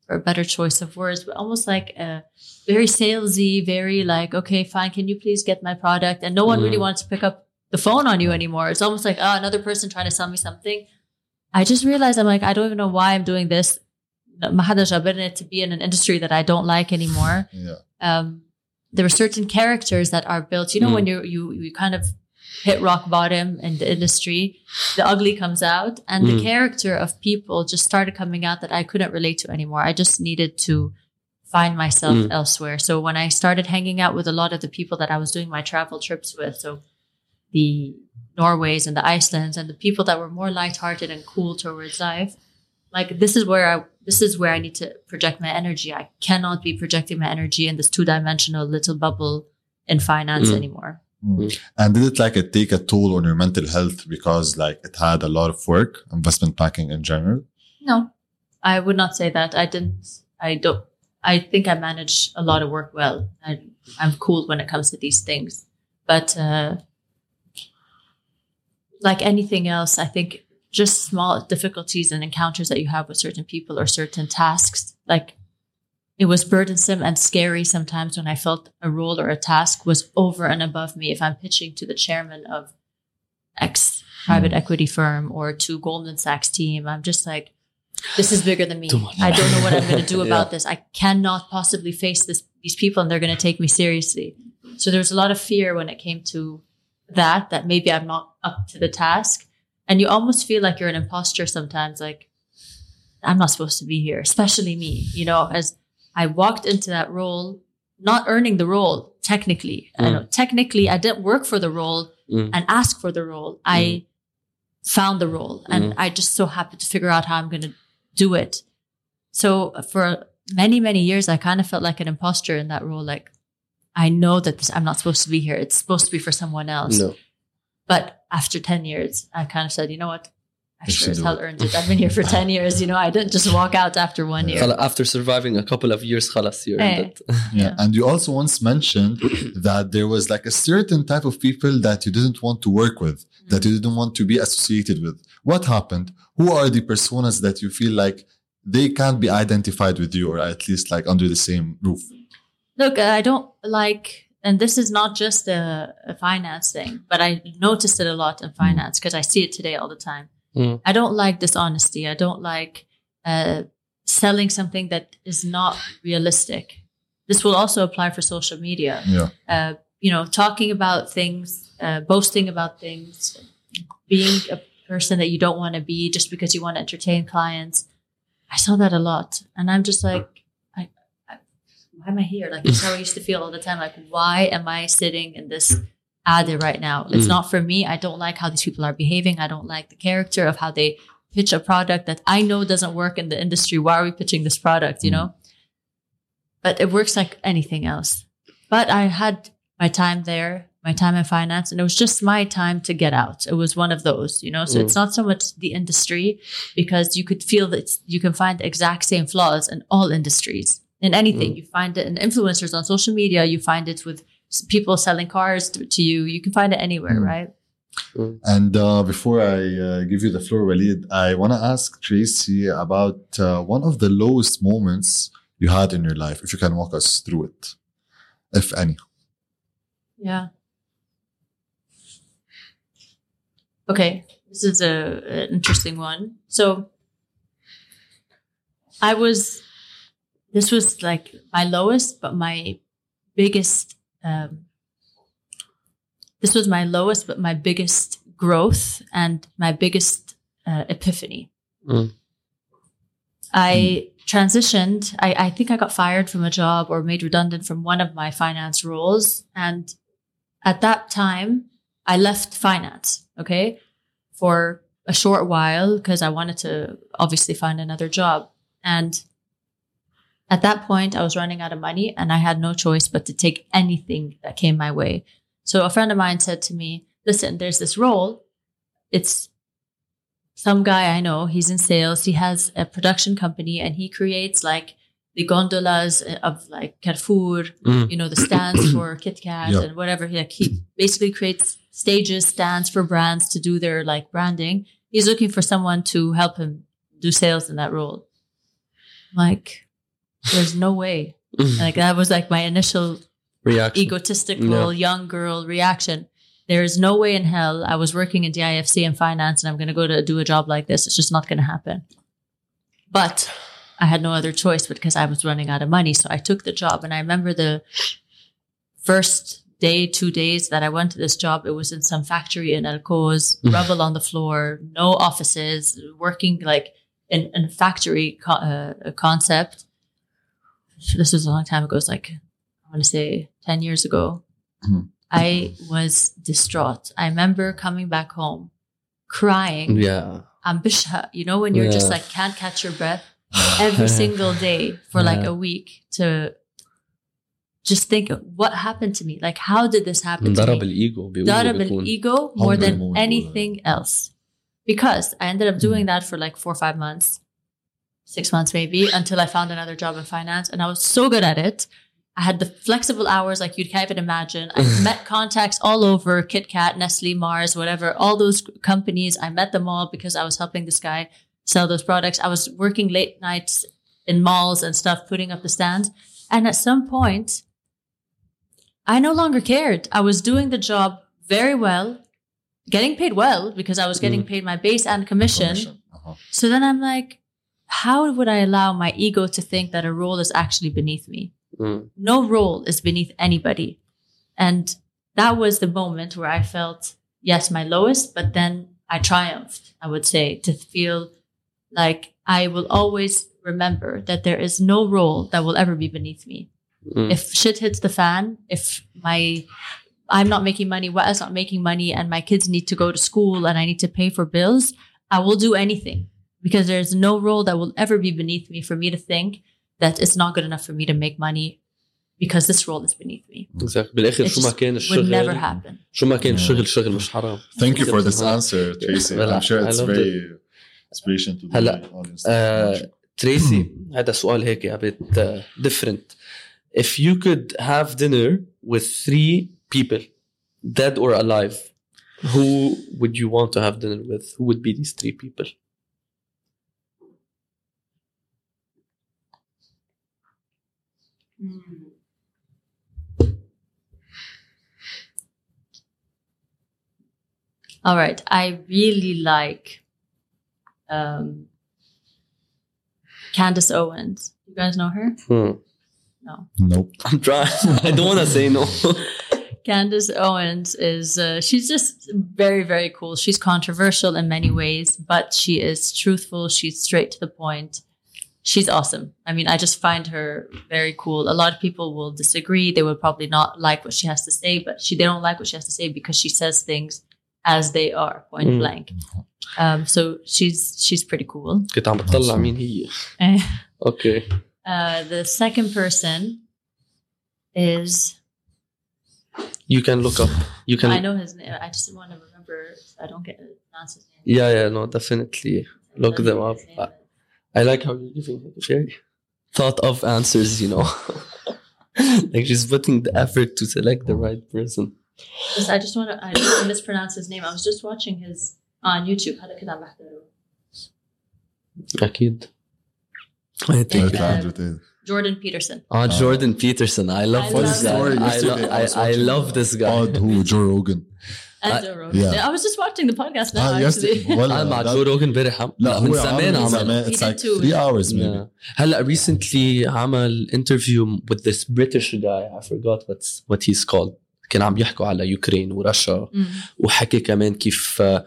for a better choice of words, but almost like a very salesy, very like, okay, fine, can you please get my product? And no one really Mm. wants to pick up the phone on you anymore. It's almost like, oh, another person trying to sell me something. I just realized I'm like, I don't even know why I'm doing this. To be in an industry that I don't like anymore. Yeah. Um, there are certain characters that are built. You know, mm. when you you you kind of hit rock bottom in the industry, the ugly comes out, and mm. the character of people just started coming out that I couldn't relate to anymore. I just needed to find myself mm. elsewhere. So when I started hanging out with a lot of the people that I was doing my travel trips with, so the Norways and the Icelands and the people that were more lighthearted and cool towards life, like this is where I this is where I need to project my energy. I cannot be projecting my energy in this two dimensional little bubble in finance Mm. anymore. And did it like it take a toll on your mental health because like it had a lot of work, investment banking in general? No, I would not say that. I didn't. I don't. I think I manage a lot of work well. I, I'm cool when it comes to these things, but uh, like anything else, I think just small difficulties and encounters that you have with certain people or certain tasks, like it was burdensome and scary sometimes when I felt a role or a task was over and above me. If I'm pitching to the chairman of X private hmm. equity firm or to Goldman Sachs team, I'm just like, this is bigger than me. I don't know what I'm going to do Yeah. about this. I cannot possibly face this these people and they're going to take me seriously. So there was a lot of fear when it came to that that maybe I'm not up to the task. And you almost feel like you're an imposter sometimes like I'm not supposed to be here, especially me, you know, as I walked into that role not earning the role technically. I Mm. know, technically I didn't work for the role Mm. and ask for the role. I found the role and I just so happened to figure out how I'm going to do it. So for many, many years, I kind of felt like an imposter in that role. Like, I know that this, I'm not supposed to be here. It's supposed to be for someone else. No. But after 10 years, I kind of said, you know what? I You sure should as do hell it. earned it. I've been here for 10 years. You know, I didn't just walk out after one year. خلا- After surviving a couple of years, خلاص, you Eh. earned it. Yeah. Yeah. And you also once mentioned that there was like a certain type of people that you didn't want to work with, that you didn't want to be associated with. What happened? Who are the personas that you feel like they can't be identified with you or at least like under the same roof? Look, I don't like, and this is not just a, a finance thing, but I noticed it a lot in finance because I see it today all the time. Mm. I don't like dishonesty. I don't like uh, selling something that is not realistic. This will also apply for social media. Yeah. Uh, you know, talking about things, uh, boasting about things, being a person that you don't want to be just because you want to entertain clients. I saw that a lot, and I'm just like, why am I here? Like that's how I used to feel all the time. Like, why am I sitting in this ad right now? It's Mm. not for me. I don't like how these people are behaving. I don't like the character of how they pitch a product that I know doesn't work in the industry. Why are we pitching this product? You Mm. know, but it works like anything else. But I had my time there, my time in finance, and it was just my time to get out. It was one of those, you know. So Mm. it's not so much the industry because you could feel that you can find the exact same flaws in all industries. In anything, you find it in influencers on social media. You find it with people selling cars to, to you. You can find it anywhere, Mm. right? And uh, before I uh, give you the floor, Walid, I want to ask Tracy about uh, one of the lowest moments you had in your life, if you can walk us through it, if any. Yeah. Okay, this is a an interesting one. So I was this was like my lowest but my biggest um this was my lowest but my biggest growth and my biggest uh, epiphany. Mm. I transitioned. I, I think I got fired from a job or made redundant from one of my finance roles. And at that time, I left finance, okay, for a short while because I wanted to obviously find another job. And at that point, I was running out of money and I had no choice but to take anything that came my way. So a friend of mine said to me, Listen, there's this role. It's some guy I know, he's in sales, he has a production company and he creates like the gondolas of like Carrefour, Mm. you know, the stands for Kit Kat Yeah. and whatever. He, like, he basically creates stages, stands for brands to do their like branding. He's looking for someone to help him do sales in that role. Like, there's no way. Like that was like my initial Reaction. egotistical young girl reaction. There is no way in hell I was working in DIFC and finance and I'm going to go to do a job like this. It's just not going to happen. But I had no other choice because I was running out of money. So I took the job. And I remember the first day, two days that I went to this job, it was in some factory in Al Quoz, rubble on the floor, no offices, working like in, in a factory co- uh, concept This was a long time ago. It was like, I want to say 10 years ago. Mhm. I was distraught. I remember coming back home crying. Yeah. I'm bishha. You know, when you're just Yeah. like can't catch your breath every single day for like Yeah. a week to just think what happened to me? Like, how did this happen to انضرب me? الايجو بيقولوا ضرب بيكون. ego more Hunger than moment. anything else. Because I ended up doing that for like four or five months, six months maybe, until I found another job in finance. And I was so good at it. I had the flexible hours like you can't even imagine. I met contacts all over Kit Kat, Nestle, Mars, whatever, all those companies. I met them all because I was helping this guy sell those products. I was working late nights in malls and stuff, putting up the stands. And at some point, I no longer cared. I was doing the job very well, getting paid well because I was getting paid my base and commission. Uh-huh. So then I'm like, how would I allow my ego to think that a role is actually beneath me? Mm. No role is beneath anybody. And that was the moment where I felt, yes, my lowest, but then I triumphed, I would say, to feel like I will always remember that there is no role that will ever be beneath me. Mm. If shit hits the fan, if my I'm not making money, Wael's not making money, and my kids need to go to school and I need to pay for bills, I will do anything because there's no role that will ever be beneath me for me to think that it's not good enough for me to make money because this role is beneath me. Exactly. بالاخر It شو ما just كان would never الشغل happen. شو ما كان Yeah. الشغل شغل مش حرام Thank you for this Yeah. answer, Tracy. Well, I'm sure I it's loved very inspiration to the هلا، audience. آه، تريسي هذا سؤال هيك a bit uh, different if you could have dinner with three people dead or alive who would you want to have dinner with who would be these three people All right. I really like um, Candace Owens. You guys know her? Hmm. No. Nope. I'm trying I don't want to say no Candace Owens is, uh, she's just very, very cool. She's controversial in many ways, but she is truthful. She's straight to the point. She's awesome. I mean, I just find her very cool. A lot of people will disagree. They will probably not like what she has to say, but she, they don't like what she has to say because she says things as they are, point Mm. blank. Um, so she's, she's pretty cool. كنت عم بتطلع مين هي Eh, اوكي Uh, the second person is you can look up you can I know his name. I just want to remember. I don't get pronounce his name. yeah yeah no definitely look Doesn't them get up his name, but- I like how you're giving very thought of answers, you know. like she's putting the effort to select the right person. Just- I just want to. I don't want to mispronounce his name. I was just watching his on YouTube. هذا كده عم بحضره. أكيد. I think. Like, Okay. uh, Andrew Tate. Jordan Peterson. Ah, Jordan Peterson. I love I this love guy. him. I, Yesterday lo- I I, was I watching, love this guy. Pod who? Joe Rogan. And I- Joe Rogan. yeah. I was just watching the podcast now. Ah, actually. yesterday. Well, أنا مع that- جو روجن امبارح عم- لا من هو زمان عمل من عمل زمان He it's did like too. three hours maybe Yeah. هلا recently عمل interview with this British guy I forgot what's what he's called كان عم يحكوا على يوكرين ورشا. وحكي كمان كيف آه،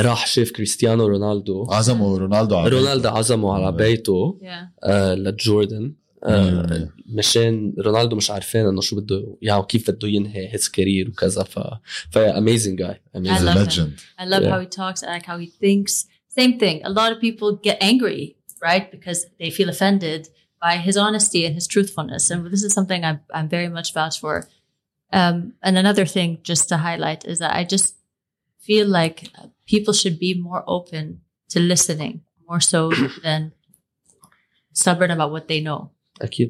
راح شاف كريستيانو رونالدو. عزمه رونالدو على رونالدو عزمه على بيته yeah. آه، لجوردن. آه، مشان رونالدو مش عارفين انه شو بده يعني كيف بده ينهي هيز كارير وكذا. ف ف اميزنج جاي اميزنج ليجند اي لاف هاو هي توكس اي لاف هاو هي ثينكس سيم ثينك ا لوت اوف بيبل جيت انجري رايت بيكوز they feel offended by his honesty and his truthfulness. And this is something i'm i'm very much vouched for. Um, and another thing just to highlight is that I just feel like people should be more open to listening more so than stubborn about what they know.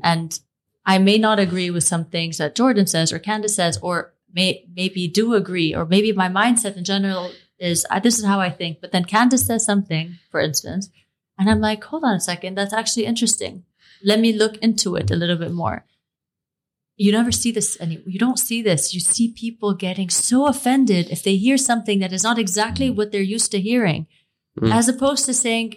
And I may not agree with some things that Jordan says or Candace says, or may, maybe do agree, or maybe my mindset in general is uh, this is how I think. But then Candace says something, for instance, and I'm like, hold on a second, that's actually interesting. Let me look into it a little bit more. You never see this any you don't see this. You see people getting so offended if they hear something that is not exactly what they're used to hearing. Mm. As opposed to saying,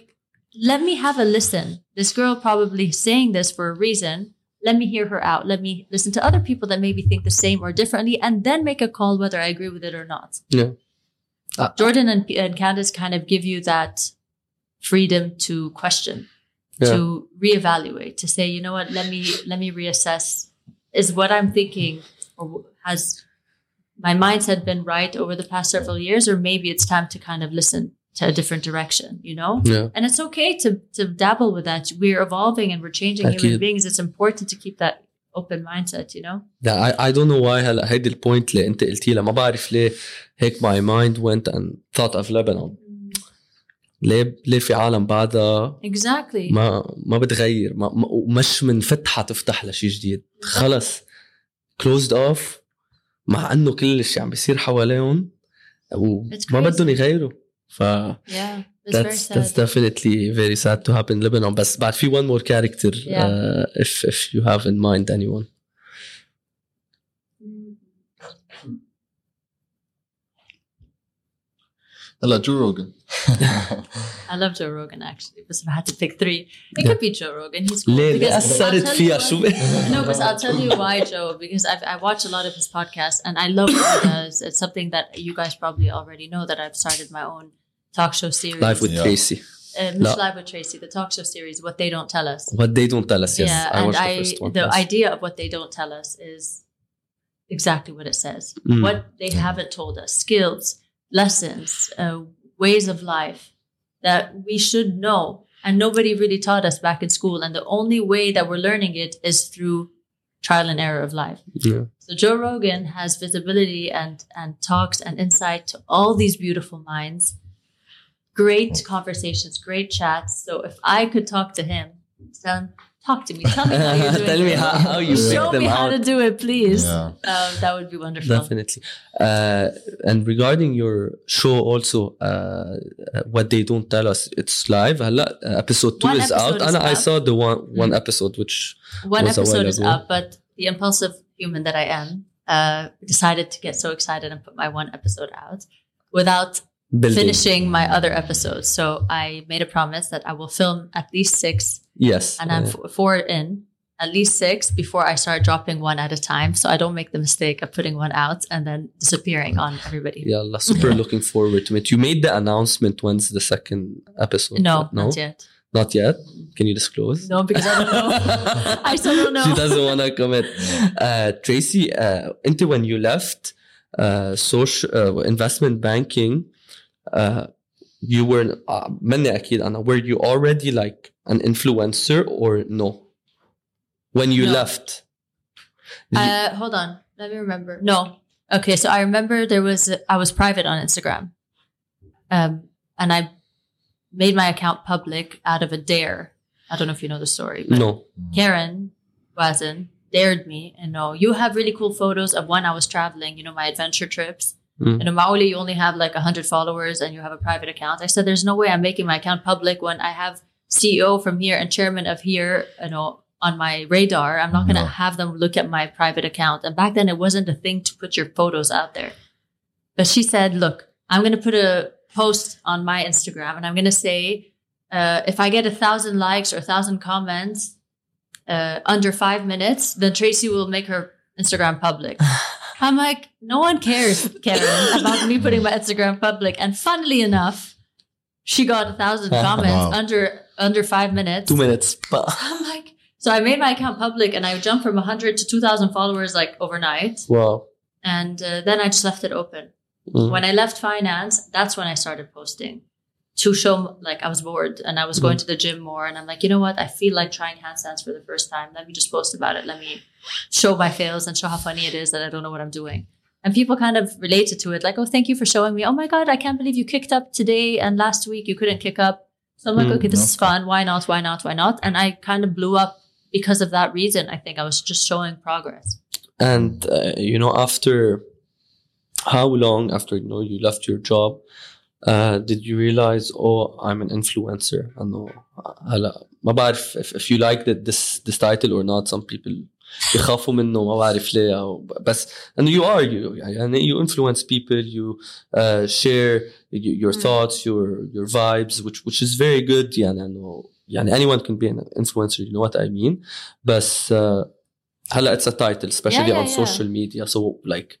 let me have a listen. This girl probably saying this for a reason. Let me hear her out. Let me listen to other people that maybe think the same or differently, and then make a call whether I agree with it or not. Yeah. Uh, Jordan and, and Candace kind of give you that freedom to question, Yeah. to reevaluate, to say, you know what, let me let me reassess Is what I'm thinking, or has my mindset been right over the past several years, or maybe it's time to kind of listen to a different direction, you know? Yeah. And it's okay to to dabble with that. We're evolving and we're changing human أكيد. beings. It's important to keep that open mindset, you know? Yeah, I, I don't know why هلا هيدي البوينت اللي انت قلتيها ما بعرف ليه هيك my mind went and thought of Lebanon ليه ليه في عالم بعدها اكزاكتلي ما ما بتغير ما مش منفتحة تفتح لشيء جديد. خلص. كلوزد اوف مع إنه كل الشيء عم بيصير حواليهم وما بدهم يغيروا. ف That's, that's definitely very sad to happen in Lebanon. But, but if you want more character, yeah. uh, if, if you have in mind anyone. هلا جو روجن I love Joe Rogan actually, but if I had to pick three, it could be Joe Rogan. He's cool. ليه ليه because I'll اثرت tell you فيها why- شو No, because I'll tell you why, Joe, because I've, I watch a lot of his podcasts and I love what he does. It's something that you guys probably already know that I've started my own talk show series. live with Yeah. Tracy uh, Miss لا. Live with Tracy, the talk show series, What They Don't Tell Us. what they don't tell us yes yeah, I and watched I, the first one the yes. idea of what they don't tell us is exactly what it says. Mm. What they haven't told us, skills, lessons, uh, ways of life that we should know. And nobody really taught us back in school. And the only way that we're learning it is through trial and error of life. yeah. So Joe Rogan has visibility and and talks and insight to all these beautiful minds. Great conversations, great chats. So if I could talk to him, tell him, talk to me. Tell me how you're doing. Tell me how, how you show me how to do it, please. Yeah. Um, that would be wonderful. Definitely. Uh, and regarding your show, also, uh, uh what they don't tell us, it's live. Uh, episode two one is episode out, is and up. I saw the one mm-hmm. one mm-hmm. episode, which one episode is ago. up. But the impulsive human that I am uh, decided to get so excited and put my one episode out without. Building. Finishing my other episodes. So I made a promise that I will film at least six yes and I'm uh, f- four in, at least six before I start dropping one at a time. So I don't make the mistake of putting one out and then disappearing on everybody. yeah super looking forward to it you made the announcement when's the second episode No, no not yet. not yet can you disclose No, because I don't know. I still don't know. she doesn't want to commit uh, Tracy uh, into when you left uh, social uh, investment banking uh, you were uh, مني أكيد أنا were you already like an influencer or no when you No. left Did you- Uh, hold on. Let me remember. No. Okay, so I remember there was I was private on Instagram, um, and I made my account public out of a dare. I don't know if you know the story. But no Karen Wazen dared me, and no, you have really cool photos of when I was traveling. You know, my adventure trips. Mm. And in Maoli, you only have like hundred followers, and you have a private account. I said, "There's no way I'm making my account public when I have CEO from here and chairman of here, you know, on my radar. I'm not going to No. have them look at my private account. And back then, it wasn't a thing to put your photos out there. But she said, "Look, I'm going to put a post on my Instagram, and I'm going to say, uh, if I get a thousand likes or a thousand comments uh, under five minutes, then Tracy will make her Instagram public." I'm like, no one cares, Karen, about me putting my Instagram public. And funnily enough, she got a thousand comments Wow. under under five minutes. Two minutes. I'm like, so I made my account public and I jumped from 100 to 2,000 followers like overnight. wow. And uh, then I just left it open. Mm. When I left finance, that's when I started posting to show like I was bored and I was going to the gym more. And I'm like, you know what? I feel like trying handstands for the first time. Let me just post about it. Let me show my fails and show how funny it is that I don't know what I'm doing. And people kind of related to it, like, oh, thank you for showing me. Oh my God, I can't believe you kicked up today and last week you couldn't kick up. So I'm like, Mm, okay, this is fun. Why not? Why not? Why not? And I kind of blew up because of that reason. I think I was just showing progress. And uh, you know, after how long after you know you left your job, uh, did you realize, oh, I'm an influencer? انه هلا ما بعرف if, if you like that this this title or not. Some people يخافوا منه ما بعرف ليه أو بس and you are you يعني you influence people you uh, share y- your Mm. thoughts your your vibes which which is very good يعني انه يعني anyone can be an influencer you know what I mean بس uh, هلا it's a title especially Yeah, on yeah, yeah. social media so like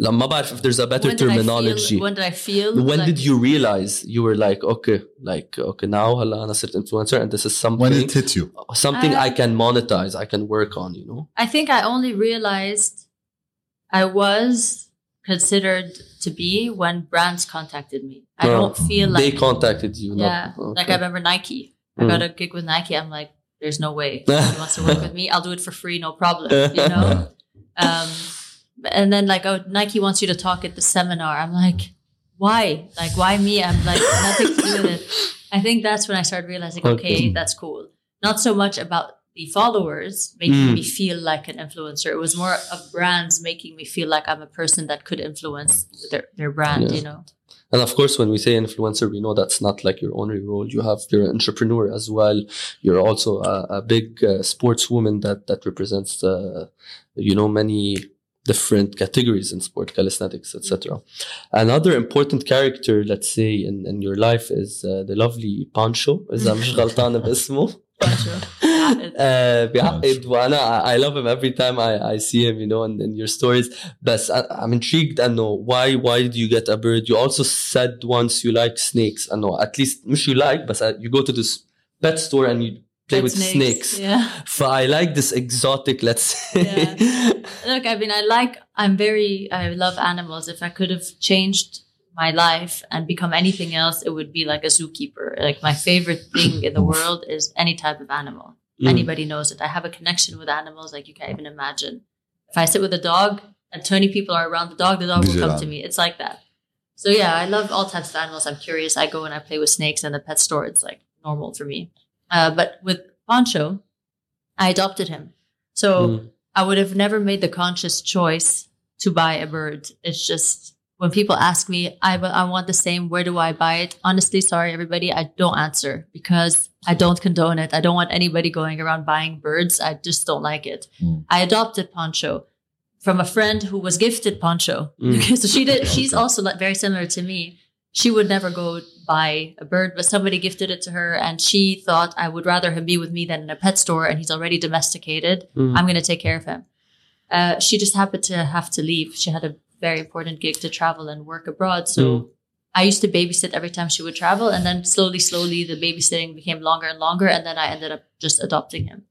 لما ما بعرف if there's a better when did I terminology feel, when did I feel? when like- did you realize you were like okay like okay now هلا أنا صرت influencer and this is When something it hit you. something I Uh, can monetize I can work on you know I think I only realized I was considered to be when brands contacted me. I Oh. don't feel they like contacted you yeah, not, like I remember Nike. I Mm. got a gig with Nike. I'm like, there's no way he wants to work with me. I'll do it for free, no problem. You know. Um, and then like, oh, Nike wants you to talk at the seminar. I'm like, why? Like, why me? I'm like nothing to do with it. I think that's when I started realizing, Okay. okay, that's cool. Not so much about the followers making Mm. me feel like an influencer. It was more of brands making me feel like I'm a person that could influence their, their brand, Yeah. you know? And of course, when we say influencer, we know that's not like your only role. You have you're an entrepreneur as well. You're also a, a big uh, sportswoman that that represents, uh, you know, many different categories in sport, calisthenics, etc. Another important character, let's say, in, in your life is uh, the lovely Pancho. إذا مش غلطان باسمه. uh, بيعقد وانا I love him every time I, I see him you know in, in your stories بس I, I'm intrigued انه why why did you get a bird you also said once you like snakes انه at least مش you like but you go to this pet store and you play with snakes, Yeah. So I like this exotic let's say Look, I mean, I like, I'm very, I love animals. If I could have changed my life and become anything else, it would be like a zookeeper. Like my favorite thing in the world is any type of animal. Mm. Anybody knows it. I have a connection with animals like you can't even imagine. If I sit with a dog and 20 people are around the dog, the dog will come to me. It's like that. So yeah, I love all types of animals. I'm curious. I go and I play with snakes in the pet store. It's like normal for me. Uh, but with Poncho, I adopted him. So Mm. I would have never made the conscious choice to buy a bird. It's just when people ask me, I, I want the same, where do I buy it? Honestly, sorry, everybody, I don't answer because I don't condone it. I don't want anybody going around buying birds. I just don't like it. Mm. I adopted Poncho from a friend who was gifted Poncho. Mm. so she did, she's also very similar to me. She would never go buy a bird, but somebody gifted it to her and she thought I would rather him be with me than in a pet store and he's already domesticated. Mm. I'm going to take care of him. Uh, she just happened to have to leave. She had a very important gig to travel and work abroad. So Mm. I used to babysit every time she would travel. And then slowly, slowly, the babysitting became longer and longer. And then I ended up just adopting him.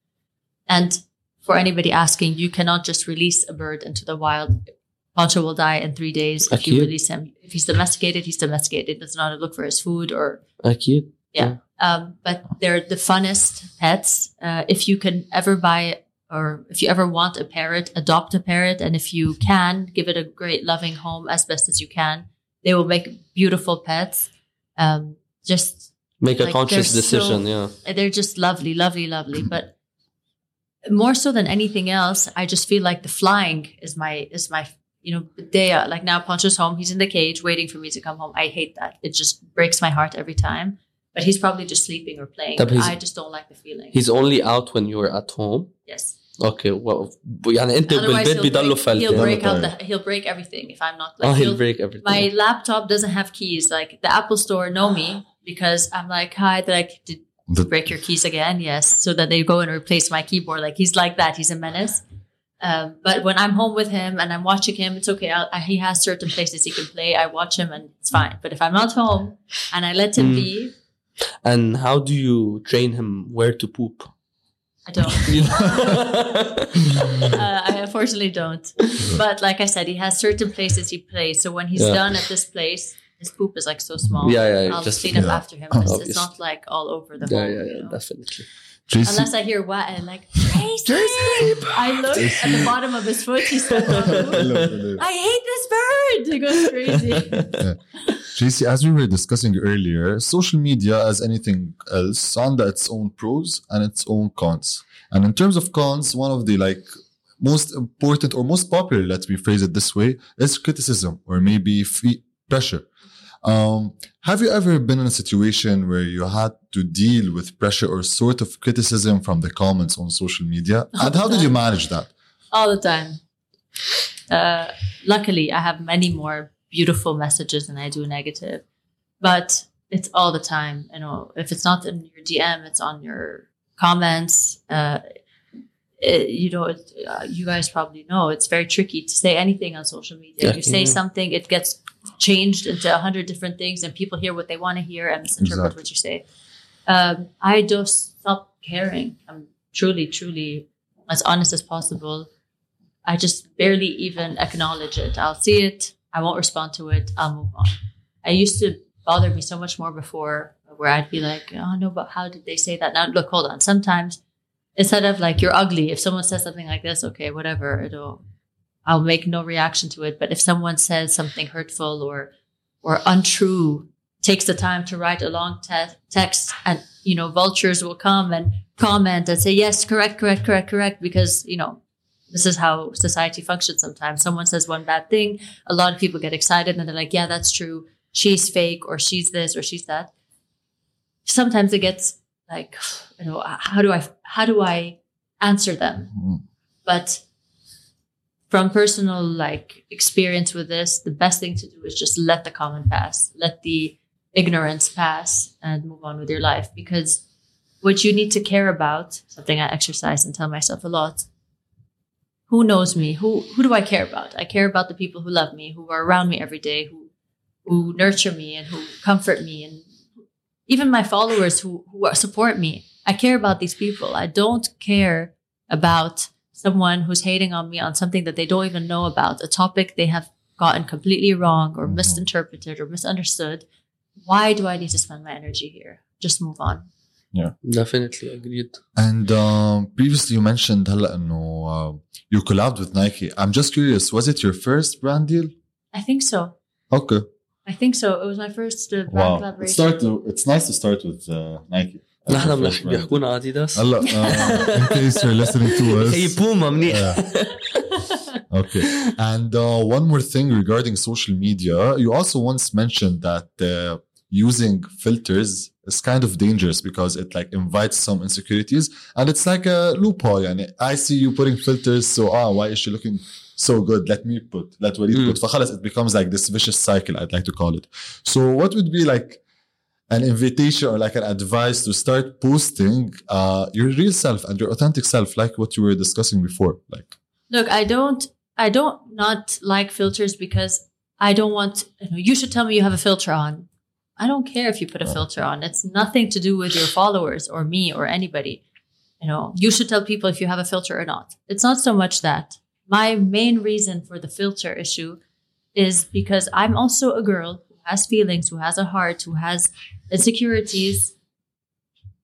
And for anybody asking, you cannot just release a bird into the wild. Poncho will die in three days if Acute. you release him. If he's domesticated, he's domesticated. Does not look for his food or. Acute. Yeah. yeah. Um, but they're the funnest pets. Uh, if you can ever buy or if you ever want a parrot, adopt a parrot. And if you can, give it a great loving home as best as you can. They will make beautiful pets. Um, just make a conscious decision. So, yeah. They're just lovely, lovely, lovely. But more so than anything else, I just feel like the flying is my, is my you know, day, like now Poncho's home. He's in the cage waiting for me to come home. I hate that. It just breaks my heart every time. But he's probably just sleeping or playing. طب he's- I just don't like the feeling. he's only out when you're at home yes. okay well يعني انت Otherwise, بالبيت he'll بيضلوا break, he'll فلتة break out Right. the, he'll break everything if I'm not oh like he'll he'll- break everything my laptop doesn't have keys. Like the Apple Store know me because I'm like, hi, like did you The- break your keys again? Yes. So that they go and replace my keyboard. Like he's like that. He's a menace. um, but when I'm home with him and I'm watching him, it's okay. I'll, he has certain places he can play. I watch him and it's fine. But if I'm not home and I let him Mm. be, And how do you train him where to poop? I don't. uh, I unfortunately don't. But like I said, he has certain places he plays. So when he's Yeah. done at this place, his poop is like so small. Yeah, yeah, I'll just- clean up yeah. after him. It's, it's not like all over the yeah, home. yeah, you yeah, know? definitely. JC, Unless I hear what and like Tracy, I look at the bottom of his foot. He's on I roof. love it. I hate this bird. He goes crazy. JC, as we were discussing earlier, social media, as anything else, under its own pros and its own cons. And in terms of cons, one of the like most important or most popular, let me phrase it this way, is criticism or maybe pressure. Um, have you ever been in a situation where you had to deal with pressure or sort of criticism from the comments on social media? All And how did you manage that? All the time. Uh, luckily, I have many more beautiful messages than I do negative, but it's all the time. You know, if it's not in your DM, it's on your comments. Uh, it, you know, it, uh, you guys probably know it's very tricky to say anything on social media. Yeah. You say something, it gets changed into a hundred different things, and people hear what they want to hear and misinterpret Exactly. what you say. Um, I just stop caring. I'm truly, truly as honest as possible. I just barely even acknowledge it. I'll see it. I won't respond to it. I'll move on. I used to bother me so much more before where I'd be like, oh no, but how did they say that? Now look, hold on. Sometimes instead of like, you're ugly, if someone says something like this, okay, whatever, it'll, I'll make no reaction to it. But if someone says something hurtful or, or untrue, takes the time to write a long te- text and, you know, vultures will come and comment and say, yes, correct, correct, correct, correct, because, you know, this is how society functions sometimes. Someone says one bad thing, a lot of people get excited and they're like, yeah, that's true. She's fake or she's this or she's that. Sometimes it gets like, you know, how do I, how do I answer them? Mm. But from personal like experience with this, the best thing to do is just let the comment pass, let the ignorance pass and move on with your life because what you need to care about, something I exercise and tell myself a lot, who knows me? Who who do I care about? I care about the people who love me, who are around me every day, who who nurture me and who comfort me and even my followers who who are, support me. I care about these people. I don't care about someone who's hating on me on something that they don't even know about, a topic they have gotten completely wrong or Mhm. misinterpreted or misunderstood. Why do I need to spend my energy here? Just move on. Definitely agreed. And um, previously you mentioned هلا انه uh, you collabed with Nike. I'm just curious, was it your first brand deal? I think so. Okay. I think so. It was my first uh, brand Wow. collaboration. Start to, it's nice to start with uh, Nike. As نحن your بنح- first brand. بيحكونا اديداس هلا uh, in case you're listening to us. هي بوما منيح Yeah. Okay. And uh, one more thing regarding social media, you also once mentioned that uh, using filters is kind of dangerous because it like invites some insecurities and it's like a loophole. And I see you putting filters, so ah, why is she looking so good? Let me put, let Walid Mm. put. فخلص, it becomes like this vicious cycle, I'd like to call it. So what would be like an invitation or like an advice to start posting uh, your real self and your authentic self, like what you were discussing before? Like, Look, I don't, I don't not like filters because I don't want. You, know, you should tell me you have a filter on. I don't care if you put a Oh. filter on. It's nothing to do with your followers or me or anybody. You know, you should tell people if you have a filter or not. It's not so much that. My main reason for the filter issue is because I'm also a girl who has feelings, who has a heart, who has insecurities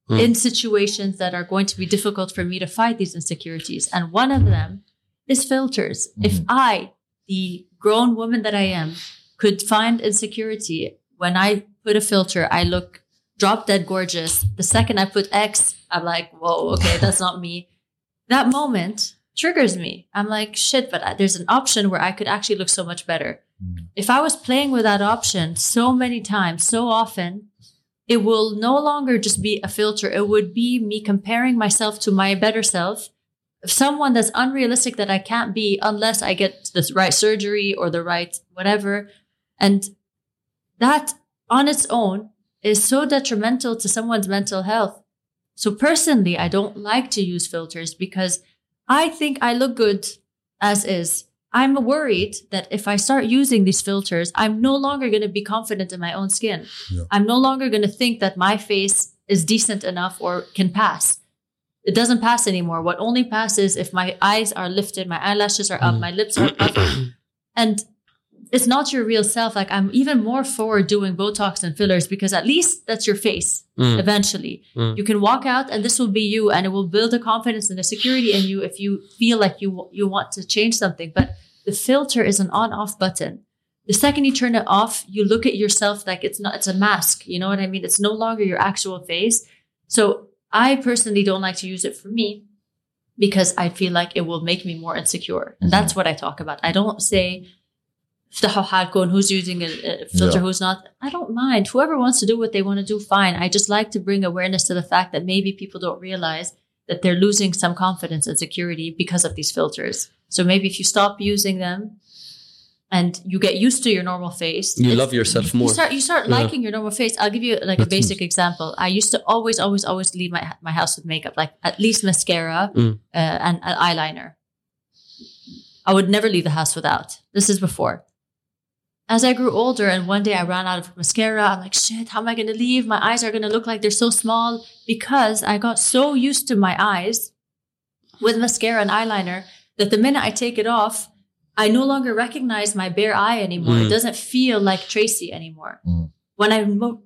Hmm. in situations that are going to be difficult for me to fight these insecurities. And one of them is filters. If Mhm. I, the grown woman that I am, could find insecurity when I put a filter, I look drop dead gorgeous. The second I put X, I'm like, whoa, okay, that's not me. That moment triggers me. I'm like, shit, but there's an option where I could actually look so much better. Mm. If I was playing with that option so many times, so often, it will no longer just be a filter. It would be me comparing myself to my better self, someone that's unrealistic that I can't be unless I get the right surgery or the right whatever. And that on its own is so detrimental to someone's mental health. So personally, I don't like to use filters because I think I look good as is. I'm worried that if I start using these filters, I'm no longer going to be confident in my own skin. Yeah. I'm no longer going to think that my face is decent enough or can pass. It doesn't pass anymore. What only passes if my eyes are lifted, my eyelashes are up, Mm. my lips are up. and it's not your real self. Like I'm even more for doing Botox and fillers because at least that's your face Mm. eventually. Mm. You can walk out and this will be you and it will build a confidence and a security in you if you feel like you you want to change something. But the filter is an on-off button. The second you turn it off, you look at yourself like it's not it's a mask. You know what I mean? It's no longer your actual face. So I personally don't like to use it for me because I feel like it will make me more insecure. And that's what I talk about. I don't say how hardcore who's using a, uh, filter, yeah. who's not. I don't mind. Whoever wants to do what they want to do, fine. I just like to bring awareness to the fact that maybe people don't realize that they're losing some confidence and security because of these filters. So maybe if you stop using them and you get used to your normal face, you love yourself more. You start, you start yeah. liking your normal face. I'll give you like That's a basic nice. example. I used to always, always, always leave my, my house with makeup, like at least mascara mm. uh, and, and eyeliner. I would never leave the house without. This is before. As I grew older and one day I ran out of mascara, I'm like, shit, how am I going to leave? My eyes are going to look like they're so small because I got so used to my eyes with mascara and eyeliner that the minute I take it off, I no longer recognize my bare eye anymore. It Mm. doesn't feel like Tracy anymore. Mm. When I mo-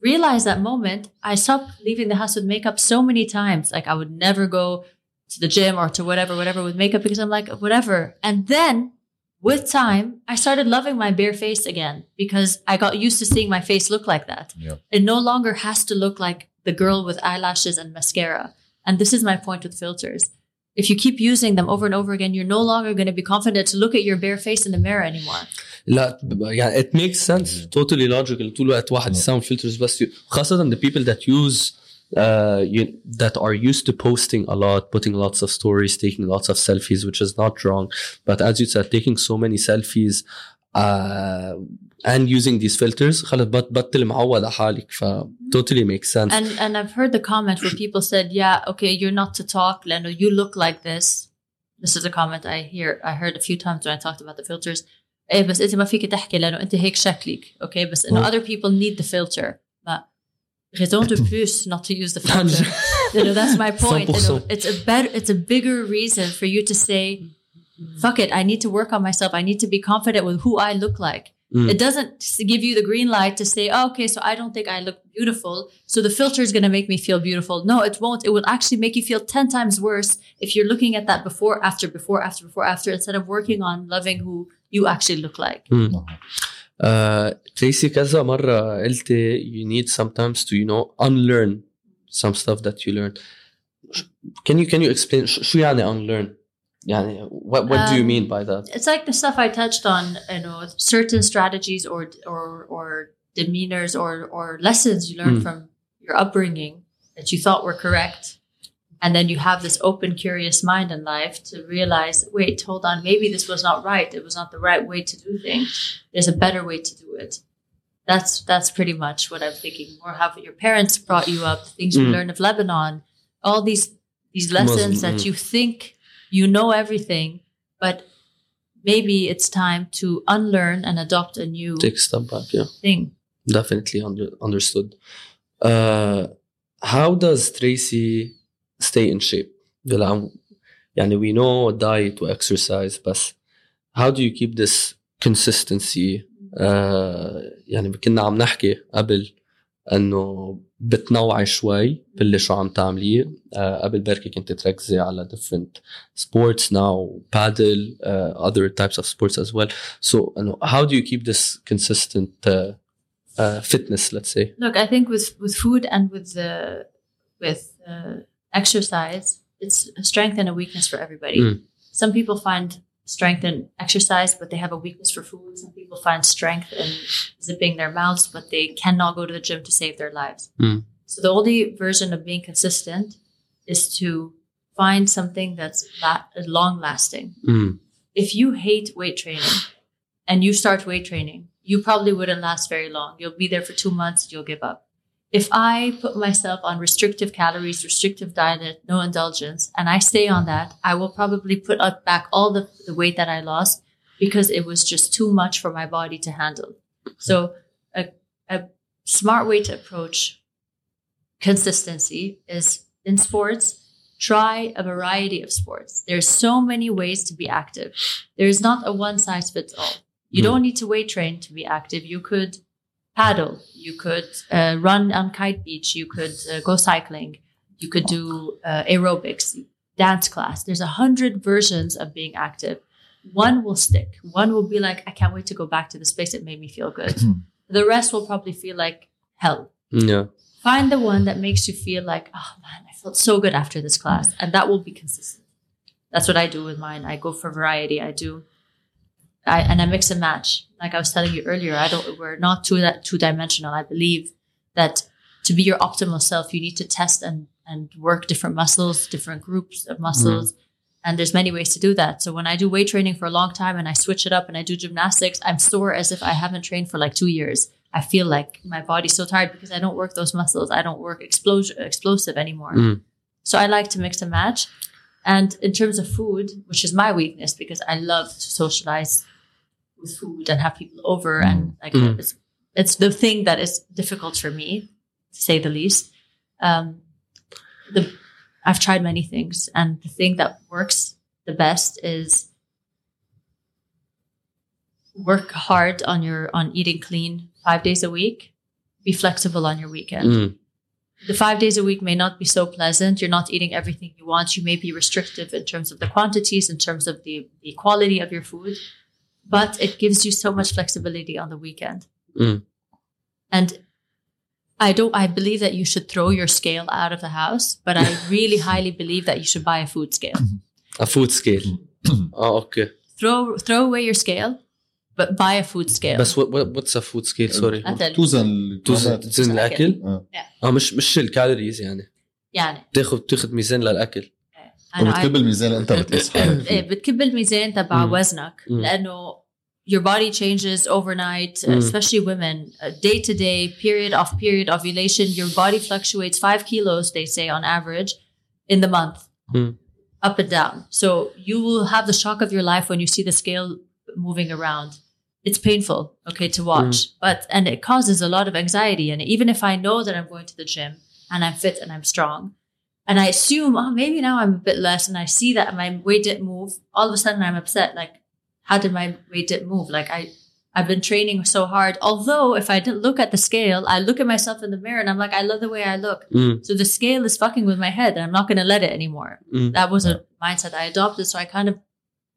realized that moment, I stopped leaving the house with makeup so many times. Like I would never go to the gym or to whatever, whatever with makeup because I'm like, whatever. And then with time, I started loving my bare face again because I got used to seeing my face look like that. Yeah. It no longer has to look like the girl with eyelashes and mascara. And this is my point with filters. If you keep using them over and over again, you're no longer going to be confident to look at your bare face in the mirror anymore. لا يعني it makes sense totally logical طول الوقت واحد يستعمل filters بس خاصة the people that use uh, you, that are used to posting a lot, putting lots of stories, taking lots of selfies, which is not wrong. But as you said, taking so many selfies uh, and using these filters خلص بط- بطل معود على حالك ف totally makes sense. And and I've heard the comment where people said, "Yeah, okay, you're not to talk, Leno. You look like this." This is a comment I hear I heard a few times when I talked about the filters. إيه بس أنت ما فيك تحكي لأنه أنت هيك شكلك, okay? بس إنه Oh. other people need the filter. ما raison de plus not to use the filter. you know, that's my point. You know, it's a better, it's a bigger reason for you to say, "Fuck it, I need to work on myself. I need to be confident with who I look like." Mm. It doesn't give you the green light to say, oh, "Okay, so I don't think I look beautiful, so the filter is going to make me feel beautiful." No, it won't. It will actually make you feel ten times worse if you're looking at that before, after, before, after, before, after, instead of working on loving who you actually look like. Uh, Tracy كذا مرة قلتي you need sometimes to you know unlearn some stuff that you learned. Can you can you explain ش- شو يعني unlearn؟ يعني what what do you Um, mean by that? it's like the stuff I touched on, you know, certain strategies or or or demeanors or or lessons you learned Mm. from your upbringing that you thought were correct. And then you have this open, curious mind in life to realize, wait, hold on, maybe this was not right. It was not the right way to do things. There's a better way to do it. That's that's pretty much what I'm thinking. Or how your parents brought you up, the things you Mm. learned of Lebanon, all these these lessons Muslim, that mm. you think you know everything, but maybe it's time to unlearn and adopt a new Take a step back, yeah. thing. Definitely under, understood. Uh, how does Tracy stay in shape? يعني يعني we know diet و exercise بس how do you keep this consistency uh, يعني كنا عم نحكي قبل انه بتنوعي شوي باللي شو عم تعمليه uh, قبل بركي كنت تركزي على different sports now paddle uh, other types of sports as well so انه how do you keep this consistent uh, uh, fitness let's say Look, I think with with food and with the with uh, exercise, it's a strength and a weakness for everybody. Mm. Some people find strength in exercise, but they have a weakness for food. Some people find strength in zipping their mouths, but they cannot go to the gym to save their lives. Mm. So the only version of being consistent is to find something that's la- long lasting. mm. if you hate weight training and you start weight training, you probably wouldn't last very long. You'll be there for two months, you'll give up. If I put myself on restrictive calories, restrictive diet, no indulgence, and I stay on that, I will probably put up back all the, the weight that I lost because it was just too much for my body to handle. So a, a smart way to approach consistency is in sports, try a variety of sports. There's so many ways to be active. There's not a one size fits all. You Mm. don't need to weight train to be active. You could paddle. You could uh, run on kite beach. You could uh, go cycling. You could do uh, aerobics, dance class. There's a hundred versions of being active. One will stick. One will be like, I can't wait to go back to the space. It made me feel good. the rest will probably feel like hell. Yeah. Find the one that makes you feel like, oh man, I felt so good after this class. And that will be consistent. That's what I do with mine. I go for variety. I do I, and I mix and match. Like I was telling you earlier, I don't. We're not two that two dimensional. I believe that to be your optimal self, you need to test and and work different muscles, different groups of muscles, and there's many ways to do that. So when I do weight training for a long time and I switch it up and I do gymnastics, I'm sore as if I haven't trained for like two years. I feel like my body's so tired because I don't work those muscles. I don't work explosion explosive anymore. Mm. So I like to mix and match. And in terms of food, which is my weakness because I love to socialize with food and have people over and like Mm. it's it's the thing that is difficult for me, to say the least. Um, the I've tried many things, and the thing that works the best is work hard on your on eating clean five days a week. Be flexible on your weekend Mm. the five days a week may not be so pleasant. You're not eating everything you want. You may be restrictive in terms of the quantities, in terms of the, the quality of your food, but it gives you so much flexibility on the weekend. Mm. And I don't, I believe that you should throw your scale out of the house, but I really highly believe that you should buy a food scale. A food scale. اه اوكي Throw, throw away your scale, but buy a food scale. بس what, what, what's a food scale سوري مثل توزن توزن توزن الاكل آه. اه مش مش الكالوريز يعني يعني بتاخذ بتاخذ ميزان للاكل أنا وبتكب الميزان اللي انت بتقيس حالك إيه، فيه. بتكب الميزان تبع مم. وزنك مم. لانه your body changes overnight, مم. especially women. Uh, day to day, period off period ovulation, your body fluctuates five kilos, they say on average, in the month, مم. up and down. So you will have the shock of your life when you see the scale moving around. It's painful, okay, to watch, but and it causes a lot of anxiety. And even if I know that I'm going to the gym and I'm fit and I'm strong, and I assume, oh, maybe now I'm a bit less and I see that my weight didn't move. All of a sudden I'm upset. Like, how did my weight didn't move? Like I, I've been training so hard. Although if I didn't look at the scale, I look at myself in the mirror and I'm like, I love the way I look. Mm. So the scale is fucking with my head and I'm not going to let it anymore. Mm. That was a mindset I adopted. So I kind of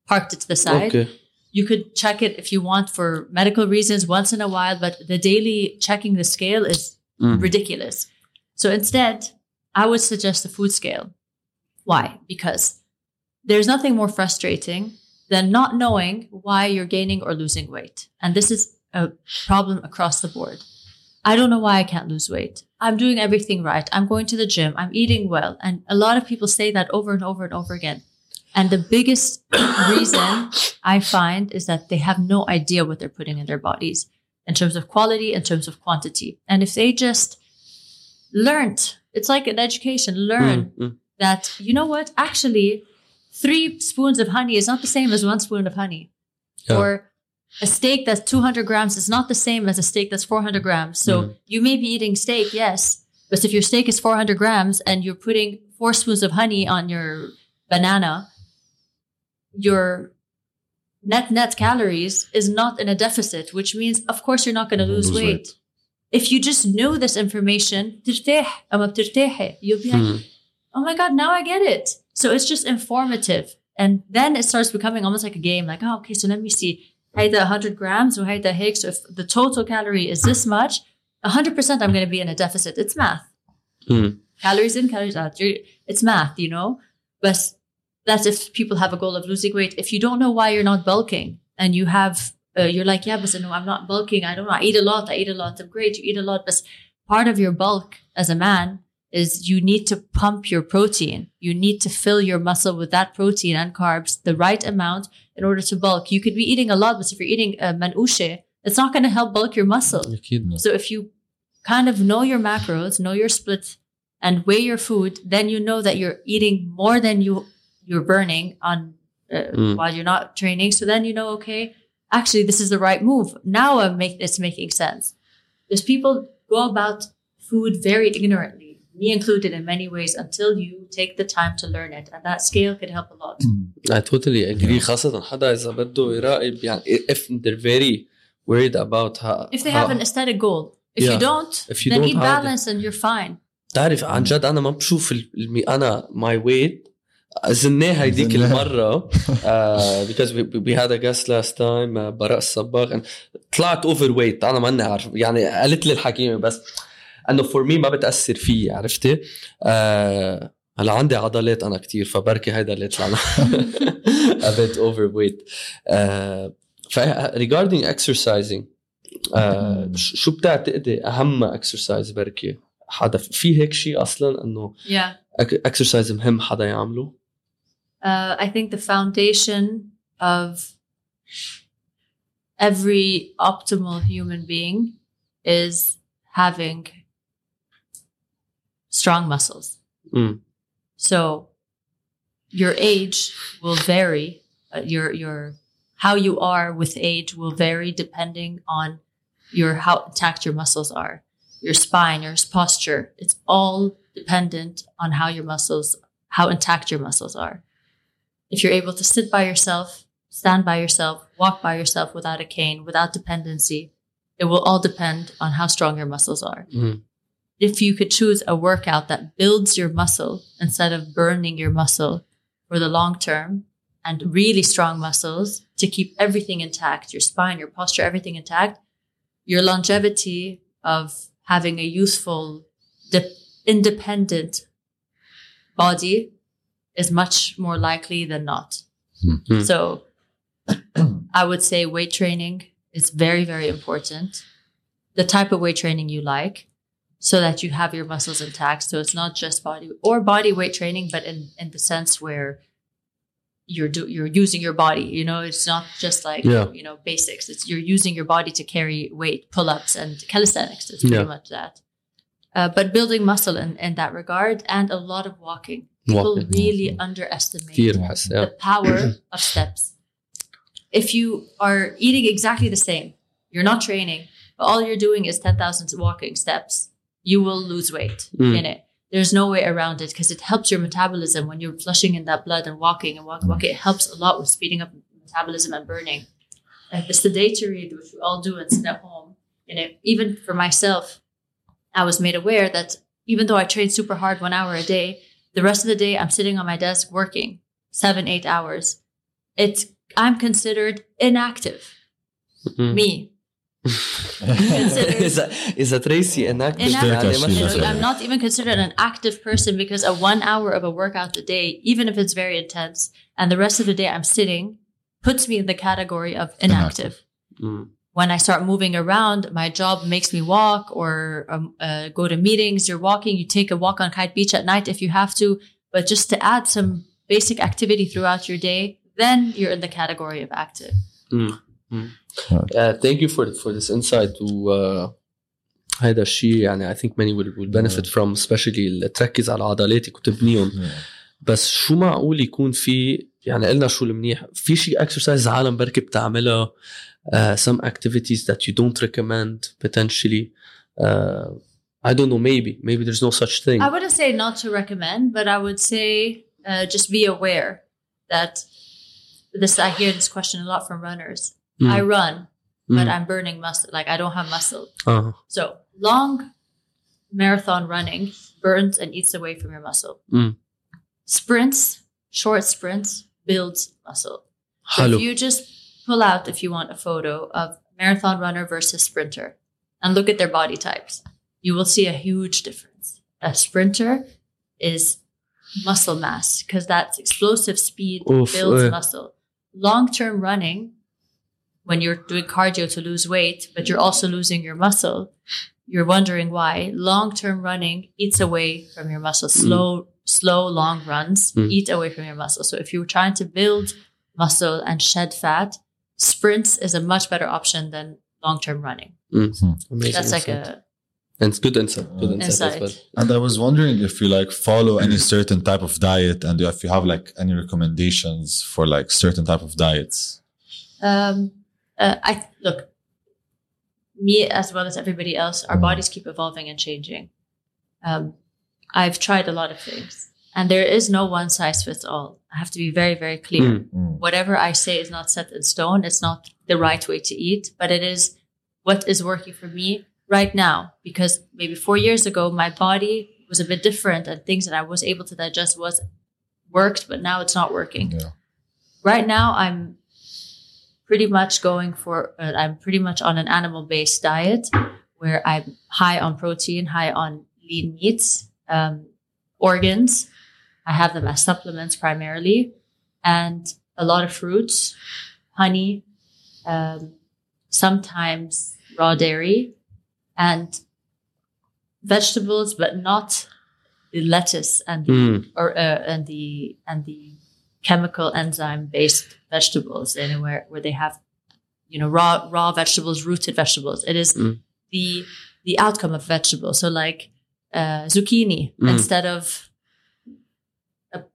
parked it to the side. Okay. You could check it if you want for medical reasons once in a while, but the daily checking the scale is mm. ridiculous. So instead, I would suggest the food scale. Why? Because there's nothing more frustrating than not knowing why you're gaining or losing weight. And this is a problem across the board. I don't know why I can't lose weight. I'm doing everything right. I'm going to the gym. I'm eating well. And a lot of people say that over and over and over again. And the biggest reason I find is that they have no idea what they're putting in their bodies in terms of quality, in terms of quantity. And if they just learned, it's like an education, learn Mm, mm. that, you know what, actually, three spoons of honey is not the same as one spoon of honey. Yeah. Or a steak that's 200 grams is not the same as a steak that's 400 grams. So Mhm. you may be eating steak, yes, but if your steak is 400 grams and you're putting four spoons of honey on your banana, your net net calories is not in a deficit, which means, of course, you're not going to lose, Lose weight. weight If you just knew this information, ترتاح أما بترتاحي, you'll be like, Mm. oh my god now i get it so it's just informative and then it starts becoming almost like a game like oh okay so let me see هيدا 100 grams or هيدا هيك so if the total calorie is this much 100% i'm going to be in a deficit it's math Mm. calories in calories out You're- it's math you know but that's if people have a goal of losing weight if you don't know why you're not bulking and you have uh, you're like, yeah, but no, I'm not bulking. I don't know. I eat a lot. I eat a lot. I'm great. You eat a lot. But part of your bulk as a man is you need to pump your protein. You need to fill your muscle with that protein and carbs, the right amount in order to bulk. You could be eating a lot, but if you're eating uh, manushe, it's not going to help bulk your muscle. So if you kind of know your macros, know your splits, and weigh your food, then you know that you're eating more than you you're burning on uh, mm. while you're not training. So then you know, okay, actually, this is the right move. Now I'm make it's making sense. There's people go about food very ignorantly, me included in many ways, until you take the time to learn it, and that scale could help a lot. I totally agree خاصة حدا إذا بده يراقب يعني if they're very worried about how If they how- have an aesthetic goal, if Yeah. you don't, If you then don't eat have it. balance and you're fine. تعرف عن جد انا ما بشوف ال- المي انا ماي ويت زناه هيديك we, we had a guest last time uh, براء الصباغ طلعت اوفر ويت أنا ماني عارف يعني قالت لي الحكيمة بس. أنه فور مي ما بتأثر فيي عرفتي؟ uh, هلا عندي عضلات أنا كتير فبركي هيدا اللي طلعنا a bit overweight. uh, ف regarding exercising uh, ش- شو بتعتقدي أهم اكسرسايز بركي؟ حدا في هيك شيء أصلا إنه Yeah. اكسرسايز مهم حدا يعمله؟ Uh, I think the foundation of every optimal human being is having strong muscles. Mm. So your age will vary. Uh, your your how you are with age will vary depending on your how intact your muscles are, your spine, your posture. It's all dependent on how your muscles, how intact your muscles are. If you're able to sit by yourself, stand by yourself, walk by yourself without a cane, without dependency, it will all depend on how strong your muscles are Mm. if you could choose a workout that builds your muscle instead of burning your muscle for the long term and really strong muscles to keep everything intact, your spine, your posture, everything intact, your longevity of having a youthful, de- independent body is much more likely than not. Hmm. So I would say weight training is very, very important. The type of weight training you like so that you have your muscles intact. So it's not just body or body weight training, but in, in the sense where you're do, you're using your body. You know, it's not just like Yeah. you know basics. It's you're using your body to carry weight, pull ups, and calisthenics. It's pretty Yeah. much that. Uh, but building muscle in, in that regard, and a lot of walking people really underestimate the power of steps. If you are eating exactly the same, you're not training, but all you're doing is 10,000 walking steps, you will lose weight mm. in it. There's no way around it because it helps your metabolism when you're flushing in that blood and walking and walking. It helps a lot with speeding up metabolism and burning. Like the sedentary, which we all do and sit at home, and it, even for myself, I was made aware that even though I trained super hard one hour a day, the rest of the day, I'm sitting on my desk working seven, eight hours. It's, I'm considered inactive. Mm-hmm. Me. is, a, Tracy inactive? inactive. I'm not even considered an active person because a one hour of a workout a day, even if it's very intense, and the rest of the day I'm sitting, puts me in the category of inactive. Mm When I start moving around, my job makes me walk or um, uh, go to meetings. You're walking, you take a walk on Kite Beach at night if you have to, but just to add some basic activity throughout your day, then you're in the category of active. Uh, thank you for for this insight to uh, هيدا الشيء يعني I think many will, will benefit from especially اللي تركز على عضلاتك وتبنيهم بس شو معقول يكون في يعني قلنا شو المنيح في شيء اكسرسايز عالم بركي بتعملها uh, some activities that you don't recommend potentially uh, i don't know maybe maybe there's no such thing i wouldn't say not to recommend but i would say uh, just be aware that this i hear this question a lot from runners mm. i run but mm. i'm burning muscle like i don't have muscle uh-huh. so long marathon running burns and eats away from your muscle mm. sprints short sprints builds muscle if you just pull out, if you want, a photo of marathon runner versus sprinter and look at their body types, you will see a huge difference. A sprinter is muscle mass because that's explosive speed Oof, builds eh. muscle. Long term running, when you're doing cardio to lose weight, but you're also losing your muscle, you're wondering why. Long term running eats away from your muscle. Slow, slow, long runs Mm. eat away from your muscle. So if you're trying to build muscle and shed fat, sprints is a much better option than long term running. Amazing That's like insight. a and it's good insight good insight, as Insight. well And I was wondering if you like follow any certain type of diet and if you have like any recommendations for like certain type of diets. Um, uh, I look, me as well as everybody else, our Mm. bodies keep evolving and changing. Um, I've tried a lot of things, and there is no one size fits all. I have to be very, very clear. Mm. Mm. Whatever I say is not set in stone. It's not the right way to eat, but it is what is working for me right now. Because maybe four years ago, my body was a bit different, and things that I was able to digest was worked, but now it's not working Yeah. right now i'm pretty much going for uh, i'm pretty much on an animal based diet where i'm high on protein high on lean meats um, organs i have them as supplements primarily and a lot of fruits honey um, sometimes raw dairy and vegetables but not the lettuce and the Mm. or uh, and the and the chemical enzyme based vegetables anywhere where they have you know raw raw vegetables rooted vegetables it is Mm. the the outcome of vegetables so like uh, zucchini Mm. instead of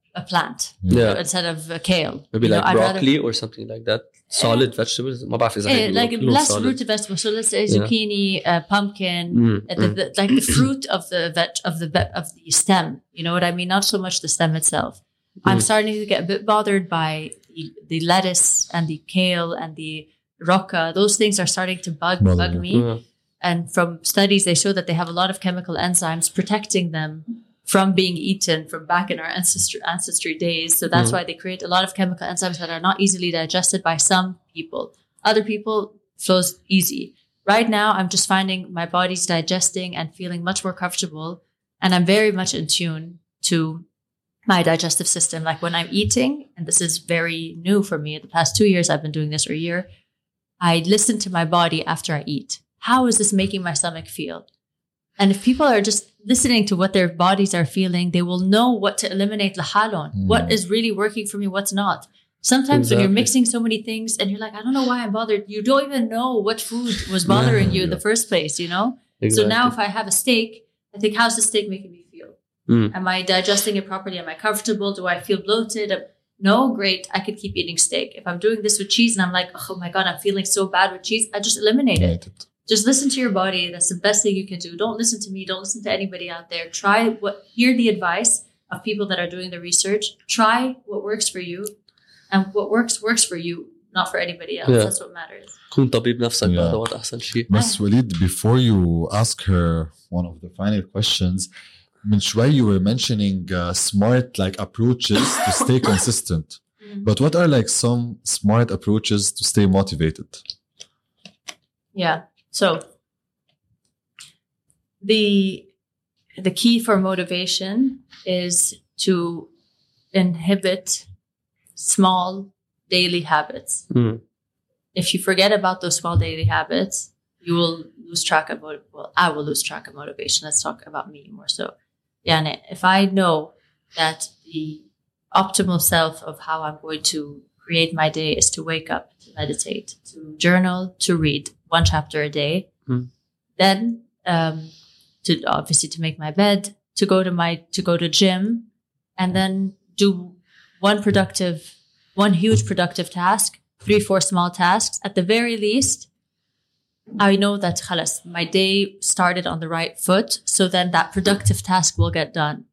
a, a plant yeah instead of a kale maybe You know, like I'd rather- broccoli or something like that solid vegetables ما بعرف اذا Eh, هيك like بيقولوا less solid. rooted vegetables so let's say Yeah. zucchini uh, pumpkin Mm, uh, the, mm. the, like the fruit of the veg of the ve- of the stem you know what i mean not so much the stem itself i'm Mm. starting to get a bit bothered by the, the lettuce and the kale and the rocca those things are starting to bug Bother bug you. me Yeah. and from studies they show that they have a lot of chemical enzymes protecting them from being eaten from back in our ancestry ancestry days. So that's Mm. why they create a lot of chemical enzymes that are not easily digested by some people. Other people flows easy. Right now i'm just finding my body's digesting and feeling much more comfortable and i'm very much in tune to my digestive system. Like when i'm eating and this is very new for me the past two years i've been doing this or a year i listen to my body after i eat. How is this making my stomach feel and if people are just listening to what their bodies are feeling they will know what to eliminate lahalon Mm. what is really working for me what's not. Sometimes when you're mixing so many things and you're like i don't know why i'm bothered you don't even know what food was bothering you in the first place you know? So now if i have a steak i think how's the steak making me feel? Mm. am i digesting it properly? Am i comfortable? Do i feel bloated? No great i could keep eating steak. If i'm doing this with cheese and i'm like oh my god i'm feeling so bad with cheese i just eliminate it. Right just listen to your body that's the best thing you can do don't listen to me don't listen to anybody out there try what hear the advice of people that are doing the research try what works for you and what works works for you not for anybody else Yeah. that's what matters كون طبيب نفسك Yeah. هذا هو احسن شيء But Walid, before you ask her one of the final questions, من شوي you were mentioning uh, smart like approaches to stay consistent. But what are like some smart approaches to stay motivated? Yeah. So the the key for motivation is to inhibit small daily habits. Mm. If you forget about those small daily habits, you will lose track of what well, I will lose track of motivation. Let's talk about me more so. Yeah, if I know that the optimal self of how I'm going to create my day is to wake up, to meditate, to journal, to read one chapter a day, Hmm. then um, to obviously to make my bed, to go to my to go to gym, and then do one productive, one huge productive task, three four small tasks at the very least. I know that khalas, my day started on the right foot, so then that productive task will get done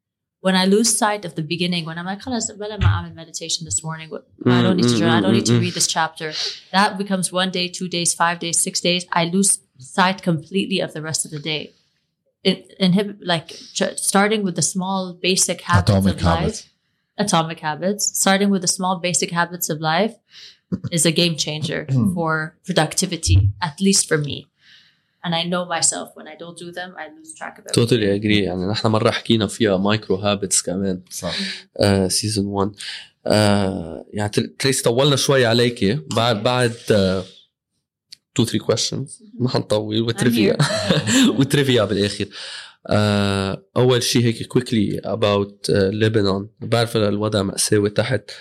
when I lose sight of the beginning, when I'm like, well, I'm in meditation this morning. I mm, don't need to mm, journal. I mm, don't need to read this chapter. That becomes one day, two days, five days, six days. I lose sight completely of the rest of the day. Inhib like ch- starting with the small basic habits atomic of habits. life, atomic habits. Starting with the small basic habits of life is a game changer for productivity, at least for me. And I know myself when I don't do them, I lose track of everything. توتالي اجري يعني نحن مرة حكينا فيها مايكرو هابتس كمان. صح. سيزون 1 آه يعني تريس طولنا شوي عليكي. بعد بعد 2 3 كويشنز ما حنطول. وتريفيا. وتريفيا بالآخر. آه أول شيء هيك كويكلي اباوت لبنان بعرف الوضع مأساوي تحت.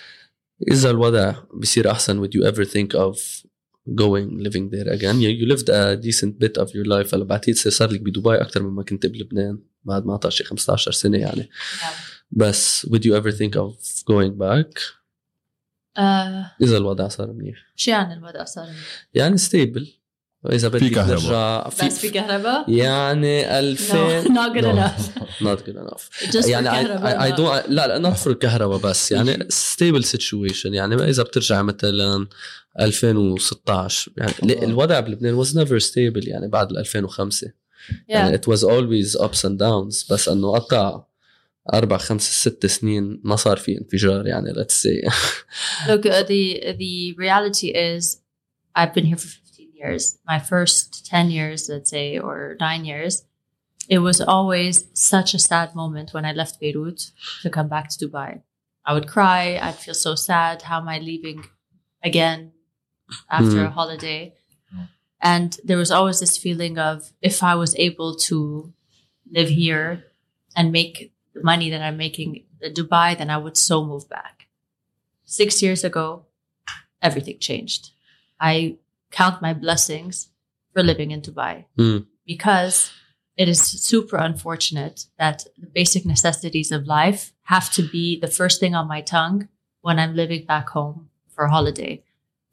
إذا الوضع بصير أحسن would you ever think of going living there again you, you lived a decent bit of your life هلا بعتقد صار لك بدبي اكثر مما كنت بلبنان بعد ما شي 15 سنه يعني Yeah. بس would you ever think of going back آه، اذا الوضع صار منيح شو يعني الوضع صار يعني ستيبل واذا بدك ترجع في بس في كهرباء؟ يعني 2000 نوت جود انف يعني اي دو لا لا نوت فور الكهرباء بس. يعني ستيبل سيتويشن يعني إذا بترجع مثلا 2016 يعني oh. الوضع بلبنان واز نيفر ستيبل يعني بعد 2005 يعني ات واز اولويز ابس اند داونز بس إنه قطع أربع خمس ست سنين ما صار في انفجار يعني let's say. Look the the reality is I've been here for years. My first 10 years, let's say, or nine years, it was always such a sad moment when I left Beirut to come back to Dubai. I would cry. I'd feel so sad. How am I leaving again after Mm. a holiday? And there was always this feeling of if I was able to live here and make the money that I'm making in Dubai, then I would so move back six years ago, everything changed. I count my blessings for living in Dubai Mm. because it is super unfortunate that the basic necessities of life have to be the first thing on my tongue when I'm living back home for a holiday.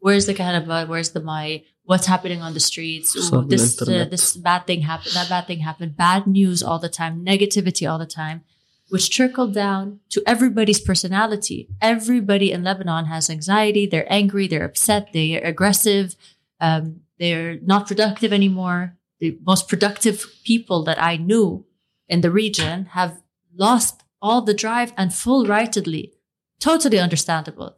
Where's the Kahnaba? Where's the my? What's happening on the streets? Ooh, this uh, this bad thing happened. That bad thing happened. Bad news all the time. Negativity all the time which trickled down to everybody's personality. Everybody in Lebanon has anxiety. They're angry. They're upset. They're aggressive. Um, they're not productive anymore. The most productive people that I knew in the region have lost all the drive and full rightedly. Totally understandable.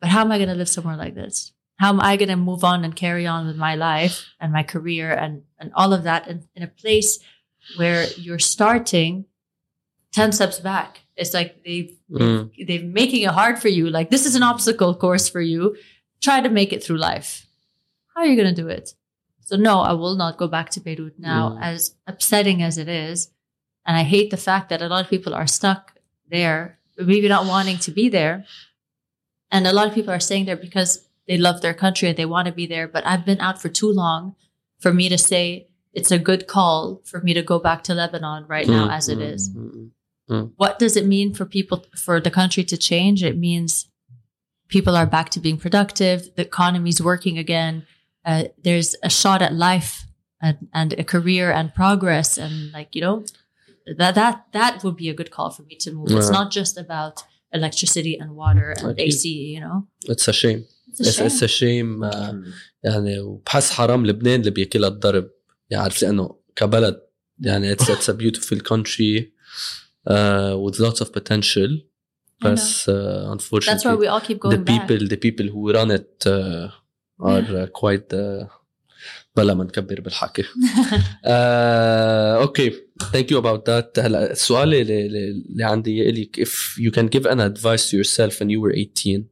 But how am I going to live somewhere like this? How am I going to move on and carry on with my life and my career and, and all of that in, in a place where you're starting 10 steps back. It's like they've, Mm. they're making it hard for you. Like, this is an obstacle course for you. Try to make it through life. How are you going to do it? So, no, I will not go back to Beirut now, Mm. as upsetting as it is. And I hate the fact that a lot of people are stuck there, maybe not wanting to be there. And a lot of people are staying there because they love their country and they want to be there. But I've been out for too long for me to say it's a good call for me to go back to Lebanon right now Mm, as it mm, is mm, mm. what does it mean for people for the country to change it means people are back to being productive the economy's working again uh, there's a shot at life and, and a career and progress and like you know that that that would be a good call for me to move it's Yeah. not just about electricity and water and أكيد. ac you know It's a shame it's a It's, it's shame. a shame آه، يعني وبحس حرام لبنان اللي بياكلها الضرب يعني عارف لانه كبلد يعني it's, it's a beautiful country uh, with lots of potential I know. بس uh, unfortunately that's why we all keep the going back people the people who run it uh, are uh, quite uh, بلا ما نكبر بالحكي uh, okay thank you about that هلا السؤال اللي, اللي اللي عندي اياه لك if you can give an advice to yourself when you were 18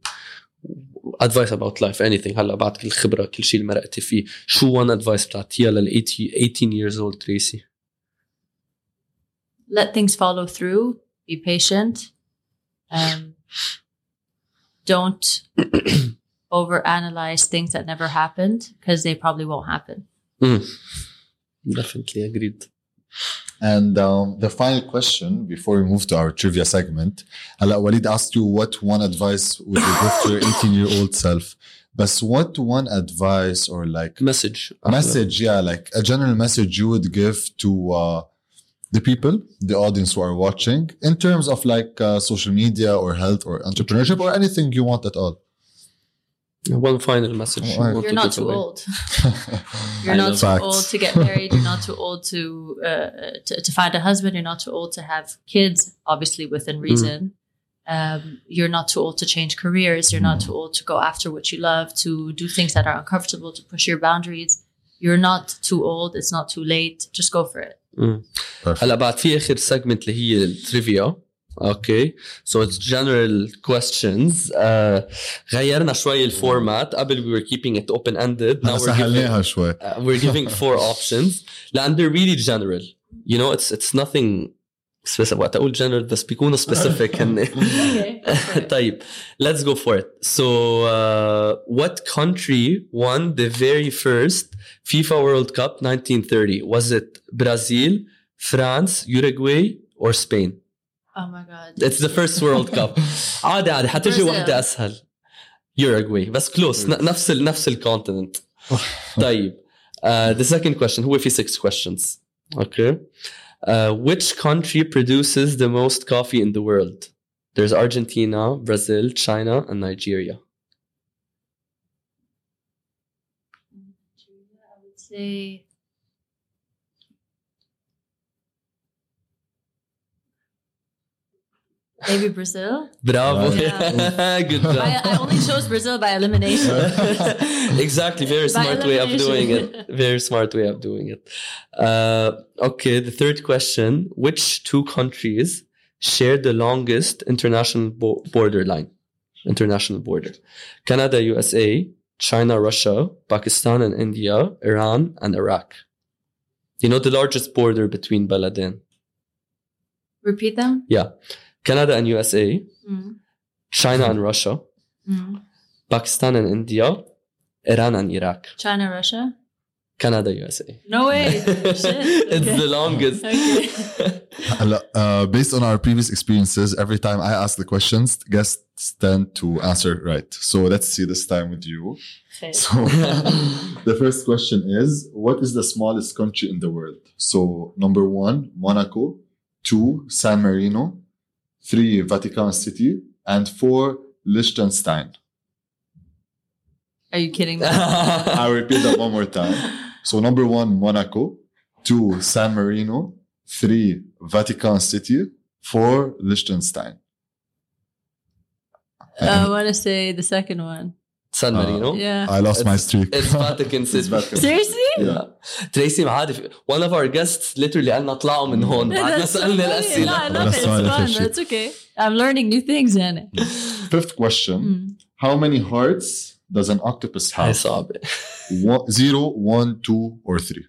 advice about life anything هلا بعد كل الخبره كل شيء اللي مرقتي فيه شو one advice بتعطيها لل 18 years old Tracy let things follow through be patient um, don't overanalyze things that never happened because they probably won't happen definitely agreed And um, the final question before we move to our trivia segment, Hala, Wael asked you what one advice would you give to your 18 year old self? But what one advice or like message message, yeah, like a general message you would give to uh, the people, the audience who are watching, in terms of like uh, social media or health or entrepreneurship or anything you want at all? one final message Oh, you want you're to not give too away. old you're I not know. too Facts. old to get married you're not too old to, uh, to to find a husband you're not too old to have kids obviously within reason um, you're not too old to change careers you're not too old to go after what you love to do things that are uncomfortable to push your boundaries you're not too old it's not too late just go for it Perfect. هلا بعد في اخر سيجمنت اللي هي التريفيا اوكي سو اتس جنرال questions uh, غيرنا شوي الفورمات قبل we were keeping it open ended now هلا we're giving, سهلناها شوي uh, we're giving four options لان they're really general you know it's it's nothing specific وقت اقول general بس بيكونوا specific هن Okay. طيب let's go for it so uh, what country won the very first FIFA World Cup 1930 was it Brazil France Uruguay or Spain Oh my god. it's the first World Cup عادي عادي حتجي Brazil. واحدة أسهل Uruguay بس close ن- نفس ال نفس الكونتيننت طيب uh, the second question هو في six questions okay uh, which country produces the most coffee in the world there's Argentina Brazil China and Nigeria I would say maybe Brazil. bravo. Yeah. good job. I, I only chose Brazil by elimination. exactly. Very smart way of doing it. Very smart way of doing it. Uh, okay the third question. Which two countries share the longest international bo- border line? International border. Canada usa china russia pakistan and india iran and iraq. You know the largest border between baladin Repeat them. Canada and USA, mm. China and Russia, mm. Pakistan and India, Iran and Iraq. China, Russia? Canada, USA. No way. it's okay. the longest. Okay. uh, based on our previous experiences, every time I ask the questions, guests tend to answer right. So let's see this time with you. Okay. So the first question is What is the smallest country in the world? So, number one, Monaco. Two, San Marino three, Vatican City, and four, Liechtenstein. Are you kidding me? I repeat that one more time. So, number one, Monaco, two, San Marino, three, Vatican City, four, Liechtenstein. Oh, I want to say the second one. San Marino. Yeah. I lost my streak. It's Vatican It's City. Vatican. Seriously? Yeah. تريسي معادي one of our guests literally قالنا اطلعوا من هون بعدنا That's so سألنا funny. No, I الأسئلة love it. It's That's why I fun. love it. That's okay. I'm learning new things, Anna. Fifth question Mm. How many hearts does an octopus هاي have? صعبة One, zero, one, two, or three?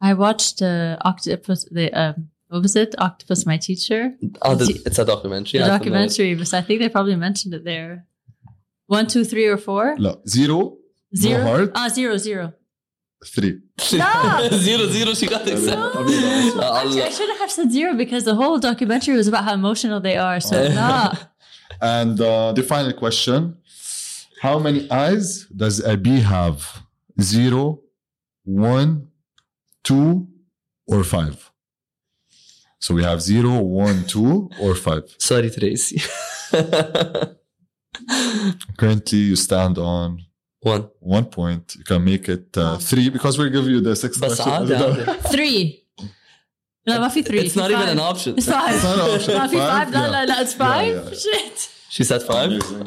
I watched uh, Octopus, the, um, what was it? Octopus, my teacher. oh, the, it's a documentary The I don't know it. documentary, but I think they probably mentioned it there. One, two, three, or four? لا zero, Zero? heart? Ah, zero, zero. three. No! zero zero she got No. excited Actually, I Allah. shouldn't have said zero because the whole documentary was about how emotional they are. So, nah. And uh, the final question How many eyes does a bee have? Zero, one, two, or five? So we have zero, one, two, or five. sorry تريسي Currently, you stand on one one point. You can make it uh, three because we'll give you the sixth بس question. عادي عادي Three. No, ما في three. it's في not even five. an option It's five. It's not an option. ما في Five? five. لا, لا, لا, it's five. Yeah, yeah. Shit. she said five Amazing.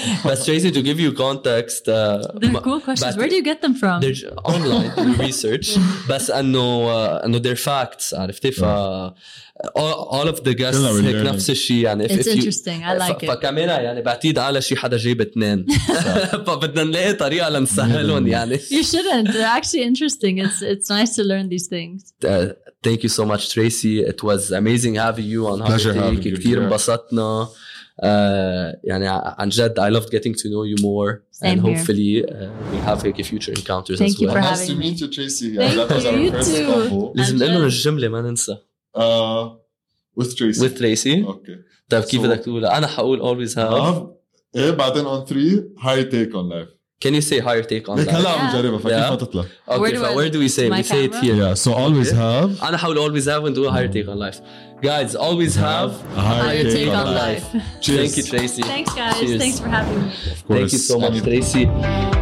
but Tracy to give you context uh, They're ma- cool questions. but- Where do you get them from? they're j- online research بس انه uh, انه they're facts عرفتي ف all, all of the guests كلنا هيك learning. نفس الشيء يعني if, It's if you interesting. I like ف- it. فكمان يعني بعتيد على شي حدا جايب اثنين فبدنا نلاقي طريقه لنسهلهم يعني You shouldn't. They're actually interesting. It's it's nice to learn these things. Uh, thank you so much Tracy it was amazing having you on Pleasure Holiday having you كثير here. انبسطنا uh, يعني عن جد I loved getting to know you more Same and here. hopefully uh, we have like, future encounters Thank as you well for nice having to me. meet you, Tracy. Thank that was you. our You first too. combo. لازم عن نقول لهم جد. الجمله ما ننسى Uh, with Tracy. with Tracy Okay. طيب كيف So- بدك تقولها انا حقول always have Have. ايه بعدين on three high take on life. can you say higher take on ليك that هلا عم Yeah. نجربها فكيف Yeah. حتطلع؟ okay Where do so I- where do we say my we say it camera? here Yeah, so always Okay. have انا حقول always have and do a higher take on life guys always have a higher, Higher take, take on, on life. life. Cheers. thank you Tracy Thanks, guys. Cheers. Thanks for having me. Of course. thank you so much Tracy